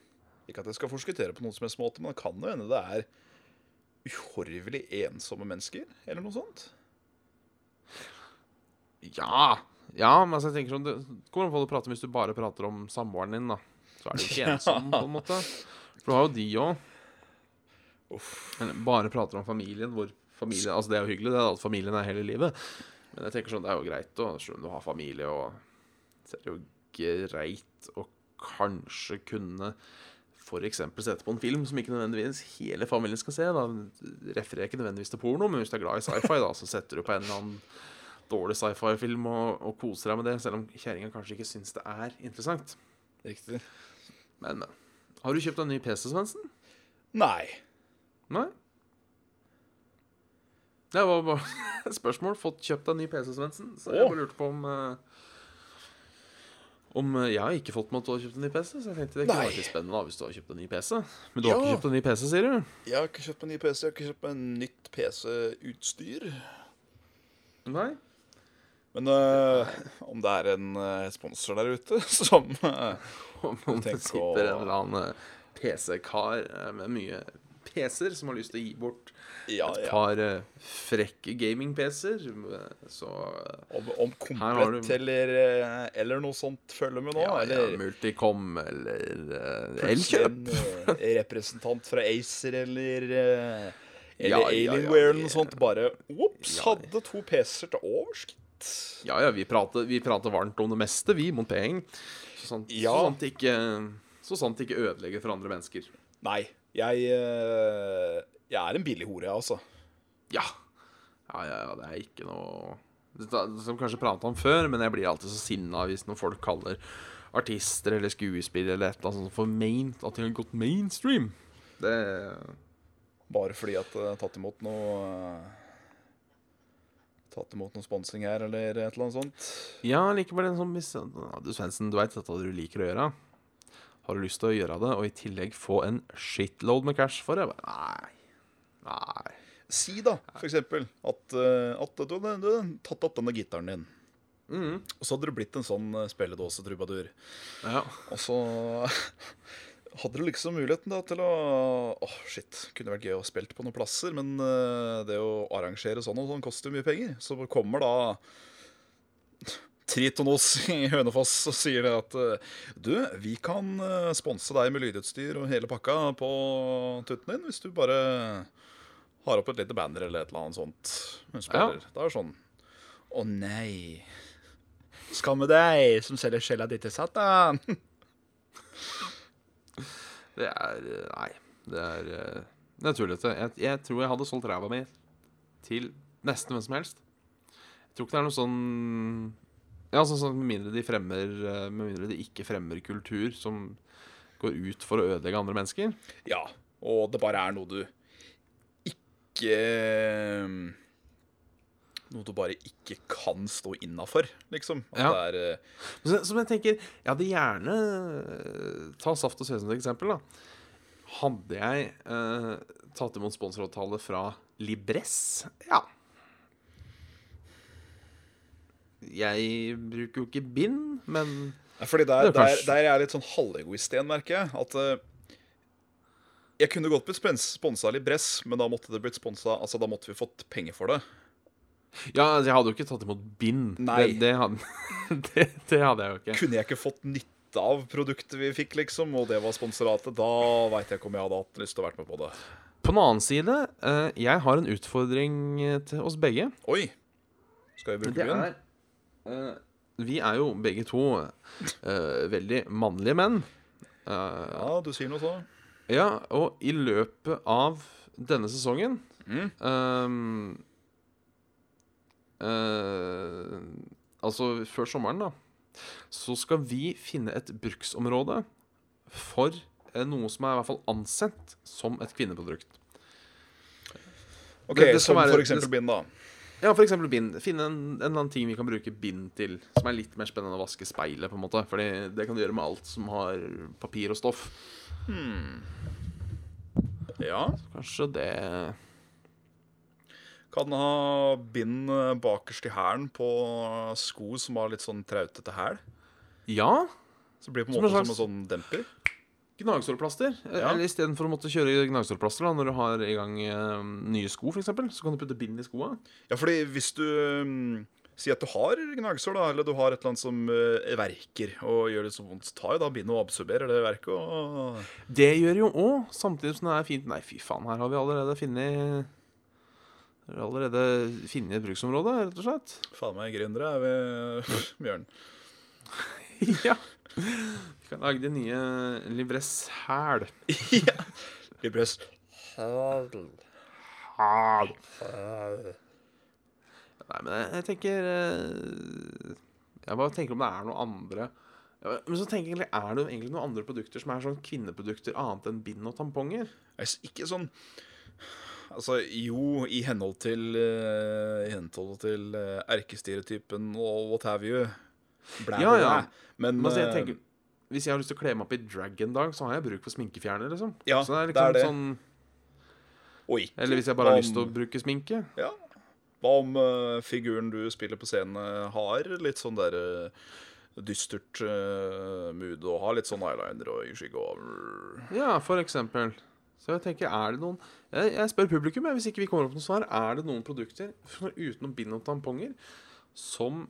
Ikke at jeg skal forskuttere på noen som helst måte, men det kan jo hende det er uhorvelig ensomme mennesker, eller noe sånt. Ja! Ja, men altså, jeg tenker sånn Det går an å få det prate om hvis du bare prater om samboeren din, da. Så er du ikke ensom, på en måte. For du har jo de òg. Bare prater om familien, hvor familien Altså, det er jo hyggelig, det, at familien er hele livet. Men jeg tenker sånn, det er jo greit, og selv om du har familie, og så er det jo greit å kanskje kunne f.eks. sette på en film som ikke nødvendigvis hele familien skal se. Da refererer ikke nødvendigvis til porno, men hvis du er glad i sci-fi, da, så setter du på en eller annen dårlig sci-fi-film og, og koser deg med det, selv om kjerringa kanskje ikke syns det er interessant. Riktig. Men, men. Har du kjøpt en ny PC, Svendsen? Nei. Nei? Det var bare spørsmål. Fått kjøpt deg en ny PC, Svendsen. Så jeg bare lurte på om eh, Om eh, Jeg har ikke fått med at du har kjøpt en ny PC, så jeg tenkte det kunne vært litt spennende da hvis du har kjøpt en ny PC. Men du har ikke kjøpt en ny PC, sier du? Jeg har ikke kjøpt en ny PC, jeg har ikke kjøpt en nytt PC-utstyr. Nei? Men øh, om det er en sponsor der ute som øh, Om, det sitter å- en eller annen PC-kar med mye PC-er som har lyst til å gi bort Ja, et par ja. frekke gaming-PC-er, eh, så eh, Om, om Komplett du- eller, øh, eller noe sånt følger med nå, ja, ja, Multicom eller Elkjøp. en, representant fra Acer eller Eller Alienware eller noe sånt. Bare ops, hadde to PC-er til overs. Ja, ja, vi prater, vi prater varmt om det meste, vi, mot penger. Så sant, Ja. så sant ikke Så sant det ikke ødelegger for andre mennesker. Nei, jeg øh, Jeg er en billig hore, jeg, altså. Ja. Ja, ja, ja, det er ikke noe Som kanskje prata om før, men jeg blir alltid så sinna hvis noen folk kaller artister eller skuespillere eller et eller annet sånt for main At de har gått mainstream. Det Bare fordi at det har tatt imot noe øh, Tatt imot noe sponsing her, eller et eller annet sånt. Ja, likevel en sånn Du, Svendsen, du veit dette du liker å gjøre. Har du lyst til å gjøre det, og i tillegg få en shitload med cash for det? Nei. Nei. Si da, for eksempel, at, øh, at du hadde tatt opp denne gitaren din. Mm. Og så hadde du blitt en sånn spilledåsetrubadur. Ja. Og så hadde du liksom muligheten da til å Åh, shit. Kunne vært gøy å spille på noen plasser, men øh, det å arrangere sånn og sånn koster jo mye penger. Så kommer da Tritonos i Hønefoss sier det at øh, Du, vi kan øh, sponse deg med lydutstyr og hele pakka på tutten din hvis du bare har opp et lite banner eller et eller annet sånt. Ja. Det er sånn Å nei. Skal med deg som selger sjela di til Satan. Det er eh, Nei. Det er, naturlig det er tullete. Jeg, jeg tror jeg hadde solgt ræva mi til nesten hvem som helst. Jeg tror ikke det er noe sånn Ja, sånn, sånn med mindre de fremmer eh, Med mindre de ikke fremmer kultur som går ut for å ødelegge andre mennesker. Ja, og det bare er noe du ikke eh, Noe du bare ikke kan stå innafor, liksom. Ja. er uh... Så, som jeg tenker Jeg hadde gjerne Ta Saft og Svele som et eksempel. da Hadde jeg uh, tatt imot sponsoravtale fra Libres, Ja. Jeg bruker jo ikke bind, men Fordi der, Det er der, der er jeg litt sånn halvegoist igjen, merker jeg. At uh, jeg kunne godt blitt spons- sponsa av Libress, men da måtte det blitt sponsa Altså, da måtte vi fått penger for det. Ja, jeg hadde jo ikke tatt imot bind. Nei. Det, det, hadde, det, det hadde jeg jo ikke. Kunne jeg ikke fått nytte av produktet vi fikk, liksom, og det var sponsoratet, da veit jeg ikke om jeg hadde hatt lyst til å vært med på det. På den annen side, eh, jeg har en utfordring eh, til oss begge. Oi! Skal vi bruke Det eh, Vi er jo begge to eh, veldig mannlige menn. Eh, Ja, du sier noe så. ja, og i løpet av denne sesongen Mm. ehm, uh, Altså før sommeren, da. Så skal vi finne et bruksområde for eh, noe som er i hvert fall ansett som et kvinneprodukt. Ok, Det- det Som være- for eksempel bind, da. Ja, for eksempel bind. Finne en, en eller annen ting vi kan bruke bind til, som er litt mer spennende å vaske speilet, på en måte. Fordi det kan du gjøre med alt som har papir og stoff. Ja. Kanskje det Kan ha bind bakerst i hælen på sko som har litt sånn trautete hæl. Ja. Så blir det på en Som en måte slags- som en sånn demper. Gnagsårplaster. Ja. Eller istedenfor å måtte kjøre gnagsårplaster da, når du har i gang eh, nye sko, f.eks., så kan du putte bind i skoa. Ja, fordi hvis du um, sier at du har gnagsår, da, eller du har et eller annet som uh, verker og gjør det så vondt, så tar jo da bindet og absorberer det verket og Det gjør jo òg, samtidig som det er fint Nei, fy faen, her har vi allerede funnet Allerede funnet et bruksområde, rett og slett. Faen meg gründere er vi, Bjørn. ja. Kan lage de nye Livres hæl. ja. Hæl. Nei, men jeg, jeg tenker eh, Jeg bare tenker om det er noe andre Men så tenker jeg egentlig, er det egentlig noen andre produkter som er sånn kvinneprodukter annet enn bind og tamponger? Altså, Ikke sånn Altså, jo, i henhold til uh, I henhold til uh, erkestereotypen og what have you. Blæ, Ja, ja. Men, Men altså, jeg eh, tenker Hvis jeg har lyst til å kle meg opp i drag en dag, så har jeg bruk for sminkefjerner, liksom. Ja, så det er det liksom er det. sånn ikke, Eller hvis jeg bare har lyst til å bruke sminke. Ja. Hva om uh, figuren du spiller på scenen, eh, har litt sånn der uh, dystert uh, mood og har litt sånn eyeliner og skygge og Ja, for eksempel. Så jeg tenker, er det noen Jeg, jeg spør publikum, jeg, hvis ikke vi kommer opp med noe svar. Er det noen produkter utenom bind og tamponger som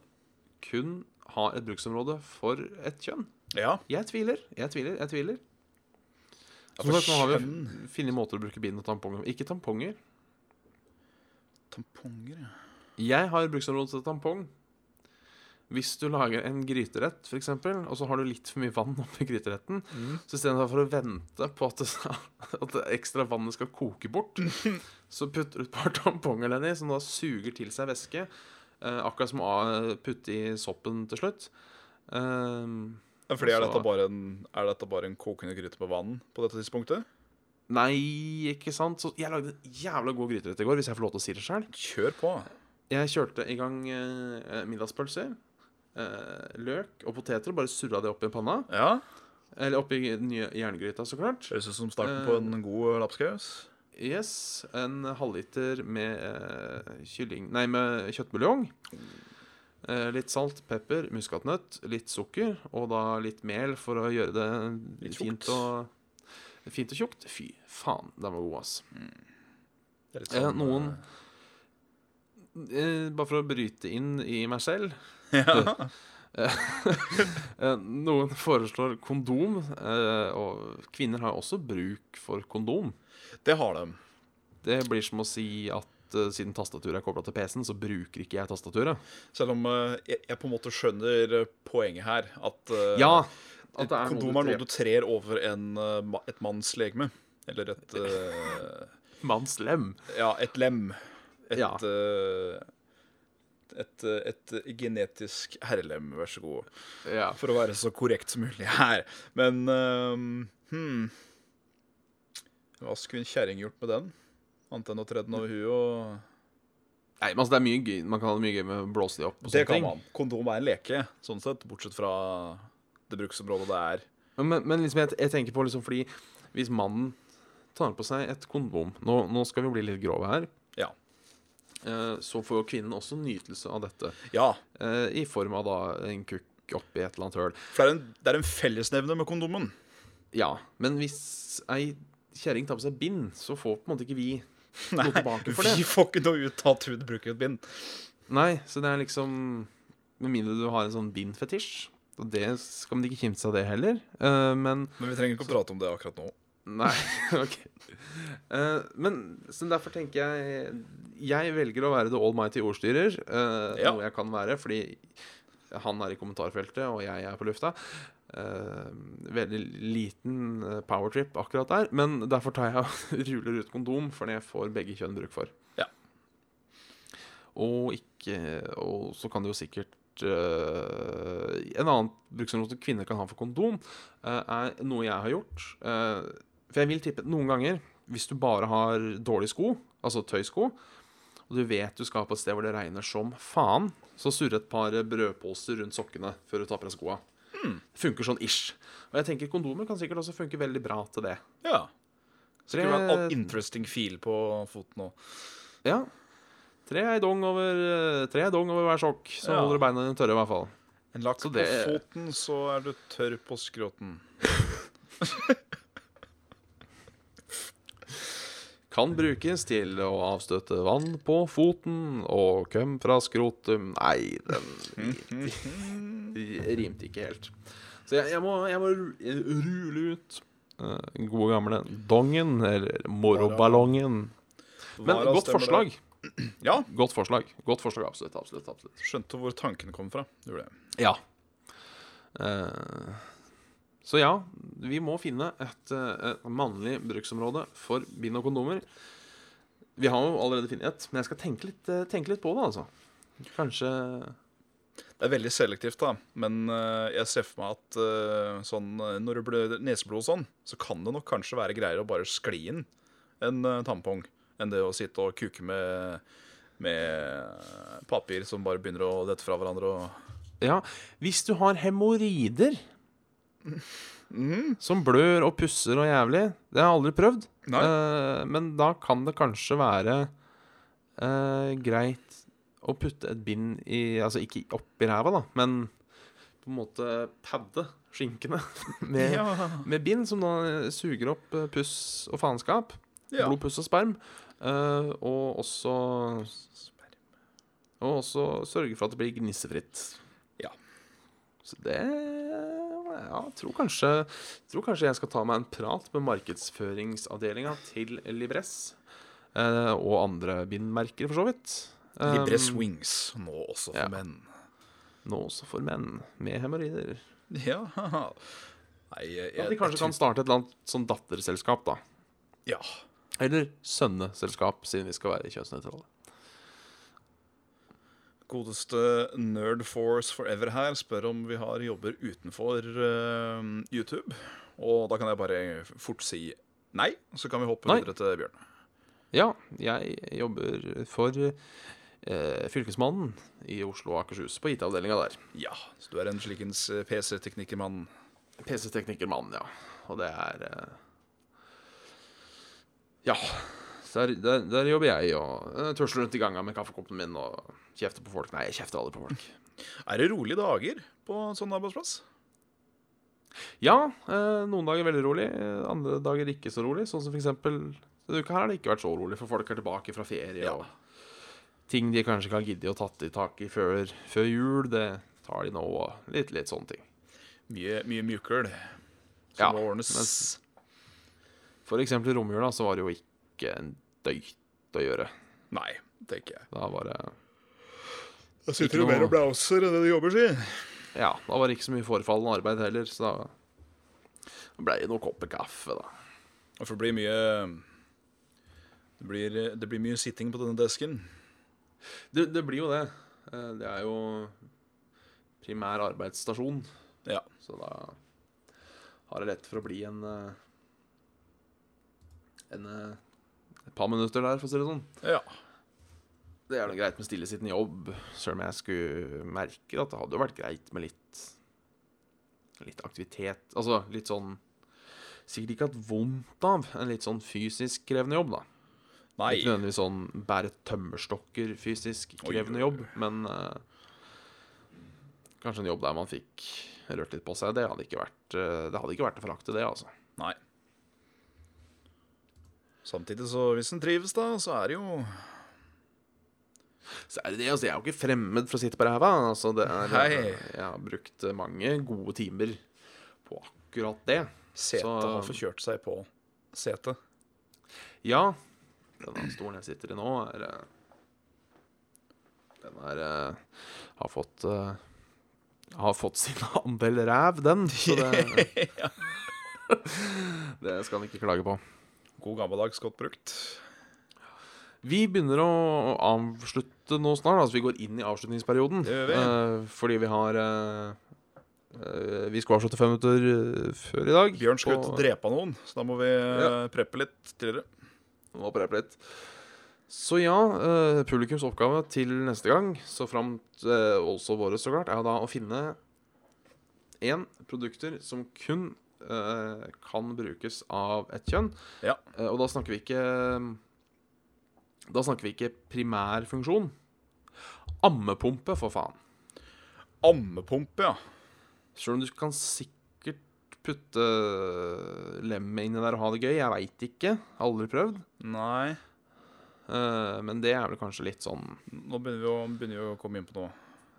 kun har et bruksområde for et kjønn? Ja. Jeg tviler. Jeg tviler. Jeg tviler. Ja, Som for sagt, nå har vi funnet måter å bruke bind og tamponger Ikke tamponger. Tamponger, ja. Jeg har bruksområde til tampong. Hvis du lager en gryterett, f.eks., og så har du litt for mye vann oppi gryteretten, så istedenfor å vente på at det, at det ekstra vannet skal koke bort, så putter du et par tamponger nedi, som da suger til seg væske. Eh, akkurat som å eh, putte i soppen til slutt. Ja, Fordi er dette, bare en, er dette bare en kokende gryte med vann på dette tidspunktet? nei, ikke sant? Så jeg lagde en jævla god gryterett i går, hvis jeg får lov til å si det sjøl. Kjør på. Jeg kjørte i gang eh, middagspølser, eh, løk og poteter, og bare surra det opp i panna. Ja. Eller oppi den nye jerngryta, så klart. Høres ut som starten på en god lapskaus. Yes, En halvliter med eh, kylling Nei, med kjøttbuljong. Eh, litt salt, pepper, muskatnøtt, litt sukker og da litt mel for å gjøre det Litt fint og Fint og tjukt. Fy faen, den var god, ass. Det er litt Eh, sånn, noen eh, Bare for å bryte inn i meg selv Ja. Eh, Noen foreslår kondom, eh, og kvinner har også bruk for kondom. Det har de. Det blir som å si at eh, siden tastaturet er kobla til PC-en, så bruker ikke jeg tastaturet. Selv om uh, jeg, jeg på en måte skjønner eh, poenget her. At uh, Ja! et kondom er noe du trer over en, et manns legeme. Eller et Manns lem. Ja, et lem. Et, Ja. et, et genetisk herrelem, vær så god. Ja. For å være så korrekt som mulig her. Men hmm. Hva skulle en kjerring gjort med den? Annet enn å tre den over huet og Nei, men altså, det er mye gøy Man kan ha det mye gøy med å blåse de opp. Og Det kan ting. man. Kondom er en leke, sånn sett. Bortsett fra det bruksområdet det er. Men, men, men liksom, jeg, jeg tenker på liksom fordi Hvis mannen tar på seg et kondom Nå, nå skal vi bli litt grove her. Ja. Eh, så får jo kvinnen også nytelse av dette. Ja. Eh, I form av da en kukk oppi et eller annet høl. For det er en, det er en fellesnevner med kondomen. Ja, men hvis ei kjerring tar på seg bind, så får på en måte ikke vi for vi får ikke noe ut av at hun bruker et bind. Nei, så det er liksom Med mindre du har en sånn bindfetisj. Og det skal man ikke kimse av det heller. Uh, men Men vi trenger ikke å prate om det akkurat nå. Nei, ok. Uh, men så derfor tenker jeg Jeg velger å være the allmighty ordstyrer. uh, Ja. Noe jeg kan være, fordi han er i kommentarfeltet, og jeg er på lufta. Eh, veldig liten eh, powertrip akkurat der. Men derfor tar jeg ruller ut kondom, for det får begge kjønn bruk for. Ja. Og ikke Og så kan det jo sikkert uh, En annen bruksområde kvinner kan ha for kondom, uh, er noe jeg har gjort. For jeg vil tippe noen ganger, hvis du bare har dårlige sko, altså tøysko, og du vet du skal på et sted hvor det regner som faen, så surre et par brødposer rundt sokkene før du tar på deg skoa. Det funker sånn ish. Og jeg tenker kondomer kan sikkert også funke veldig bra til det. Ja. Så det kunne være en interesting feel på foten òg. Ja. Tre ei dong over, tre dong over hver sokk, så Ja. holder du beina dine tørre i hvert fall. En lakk Så på foten, så er du tørr på skroten. Kan brukes til å avstøte vann på foten og køm fra skrotum Nei, den rimte, rimte ikke helt. Så jeg, jeg, må, jeg må rule ut uh, gode gamle dongen, eller moroballongen. Men godt forslag. Ja. Godt forslag. Godt forslag, absolutt. absolutt, absolutt. Skjønte hvor tanken kom fra. Gjorde ble. Ja. Eh, så ja, vi må finne et, eh, et mannlig bruksområde for bind og kondomer. Vi har jo allerede funnet et, men jeg skal tenke litt, eh, tenke litt på det, altså. Kanskje Det er veldig selektivt, da. Men eh, jeg ser for meg at sånn, når det blir neseblod og sånn, så kan det nok kanskje være greiere å bare skli inn en tampong enn det å sitte og kuke med, med papir som bare begynner å dette fra hverandre og Ja, hvis du har hemoroider som blør og pusser og jævlig Det har jeg aldri prøvd. Eh, men da kan det kanskje være eh, greit å putte et bind i Altså ikke oppi ræva, da, men på en måte padde skinkene med, Ja. med bind, som da suger opp eh, puss og faenskap. Ja. Blod, puss og sperm. eh, og også Og også sørge for at det blir gnissefritt. Ja. Så det Ja, tror kanskje Tror kanskje jeg skal ta meg en prat med markedsføringsavdelinga til Libres, eh, og andre bindmerker, for så vidt. Um, Libres Wings, nå også for ja. menn. Nå også for menn med hemoroider. Ja. Nei, jeg, At de jeg kanskje kan starte et eller annet sånn datterselskap, da. Ja. Eller sønneselskap, siden vi skal være kjønnsnøytrale. Godeste Nerd Force Forever her spør om vi har jobber utenfor uh, YouTube. Og da kan jeg bare fort si nei, så kan vi hoppe Nei. videre til Bjørn. Ja, jeg jobber for uh, Fylkesmannen i Oslo og Akershus, på IT-avdelinga der. Ja, så du er en slikens eh, PC-teknikermann. PC-teknikermann, ja. Og det er uh, Ja. Der, der, der jobber jeg og tørsler tusler rundt i ganga med kaffekoppen min og kjefter på folk. Nei, jeg kjefter aldri på folk. Er det rolige dager på en sånn arbeidsplass? Ja, eh, noen dager veldig rolig, eh, andre dager ikke så rolig. Sånn som for eksempel denne uka her har det ikke vært så rolig, for folk er tilbake fra ferie. Ja. Og ting de kanskje ikke har giddet å tatt i tak i før, før jul, det tar de nå. Og litt, litt sånne ting. Mye, mye mjukøl som Ja, må ordnes. For eksempel i romjula så var det jo ikke en døyt å gjøre. Nei, tenker jeg. Da var det Da sitter du mer og blauser enn det du jobber, si. Ja, da var det ikke så mye forfallende arbeid heller, så da ble det noen kopper kaffe, da. For det blir mye det blir, det blir mye sitting på denne desken. Det, det blir jo det. Eh, Det er jo primær arbeidsstasjon, Ja. så da har det lett for å bli en eh, en, eh, par minutter der, for å si det sånn. Ja. Det er da greit med stillesittende jobb, selv om jeg skulle merke at det hadde jo vært greit med litt Litt aktivitet. Altså litt sånn Sikkert ikke hatt vondt av en litt sånn fysisk krevende jobb, da. Nei. Ikke nødvendigvis sånn bære tømmerstokker fysisk krevende oi, jobb, men uh, kanskje en jobb der man fikk rørt litt på seg. Det hadde ikke vært, eh, det hadde ikke vært å forakte, det, altså. Nei. Samtidig, så hvis en trives, da, så er det jo Så er det det, altså, jeg er jo ikke fremmed for å sitte på ræva. Altså, det er, Hei. Jeg har brukt mange gode timer på akkurat det. Setet har forkjørt seg på setet. Ja, denne stolen jeg sitter i nå, er eh, Den er eh, Har fått eh, Har fått sin andel ræv, den. Så det Det skal han ikke klage på. God gammeldags, godt brukt. Vi begynner å avslutte nå snart. Altså vi går inn i avslutningsperioden. Det vi. Eh, fordi vi har eh, eh, Vi skulle avslutte fem minutter før i dag. Bjørn skal ut og drepe noen, så da må vi ja. preppe litt tidligere. Må preppe litt. Så ja, publikums oppgave til neste gang, så framt også våre, så klart, er da å finne én produkter som kun kan brukes av ett kjønn. Ja. Eh, og da snakker vi ikke Da snakker vi ikke primærfunksjon. Ammepumpe, for faen. Ammepumpe, ja. Sjøl om du kan sikkert putte lemmet inni der og ha det gøy. Jeg veit ikke. Aldri prøvd. Nei. Eh, men det er vel kanskje litt sånn Nå begynner vi å, begynner vi å komme inn på noe.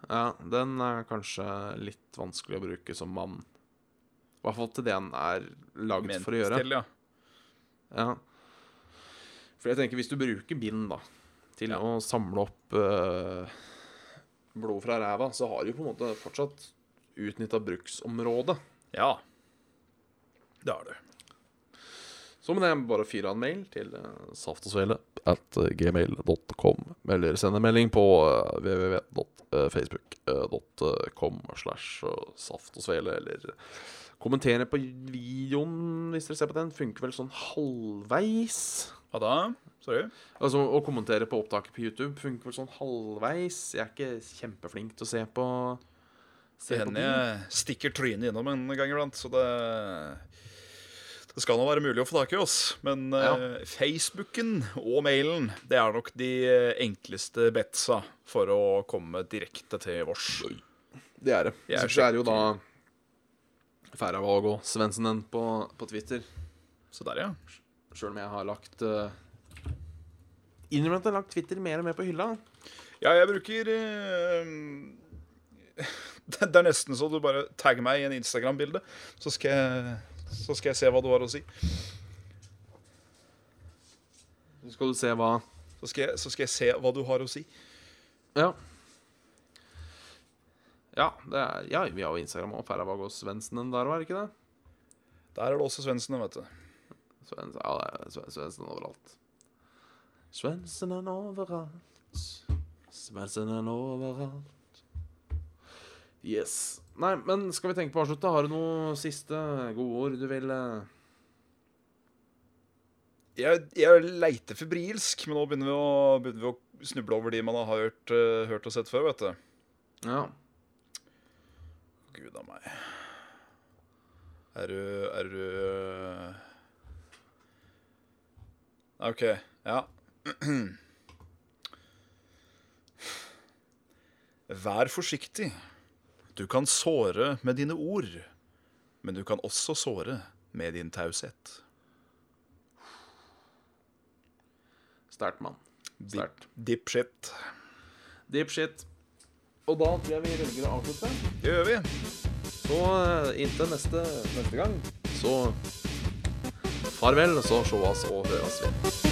Ja, den er kanskje litt vanskelig å bruke som mann. I hvert fall til det den er lagd for å gjøre. til, ja. Ja. For jeg tenker, hvis du bruker bind da til Ja. å samle opp eh, blod fra ræva, så har du på en måte fortsatt utnytta bruksområdet. Ja. Det har du. Så må er bare fyre av en mail til uh, saftogsvele at eh, gmail.com, eller sende melding på uh, www.facebook.com slash eh, saft og eller kommentere på videoen hvis dere ser på den. Funker vel sånn halvveis. Hva da? Sorry. Altså Å kommentere på opptaket på YouTube funker vel sånn halvveis. Jeg er ikke kjempeflink til å se på Se Det hender jeg stikker trynet innom en gang iblant, så det Det skal nå være mulig å få tak i oss. Men eh, Facebooken og mailen, det er nok de eh, enkleste betsa for å komme direkte til vårs. Det er det. Jeg Så er det jo da Færavåg og Svendsen på, på Twitter. Så der, ja. Sjøl om jeg har lagt uh, at jeg har lagt Twitter mer og mer på hylla. Ja, jeg bruker uh, det, det er nesten så du bare tagger meg i en Instagram-bilde, så, skal jeg- så skal jeg se hva du har å si. Så skal du se hva Så skal jeg, så skal jeg se hva du har å si. Ja. Ja, det er, ja vi har jo Instagram og Færavåg og Svendsen der òg, er det ikke det? Der er det også Svendsen, vet du. Svens, ja, det er Sve- Svendsen overalt. Svendsen er overalt. Svendsen er overalt. Yes. Nei, men skal vi tenke på å avslutte? Har du noen siste gode ord du vil eh, Jeg, jeg leiter febrilsk, men nå begynner vi, å, begynner vi å snuble over de man har hørt, eh, hørt og sett før, vet du. Ja. Gud a meg. Er du Er du OK. Ja. Vær forsiktig. Du kan såre med dine ord, men du kan også såre med din taushet. Sterkt, mann. Sterkt. shit Deep shit. Og da tror jeg vi velger å avslutte. Det gjør vi. Så eh, inntil neste, neste gang, så farvel, så sjåas og høres vi.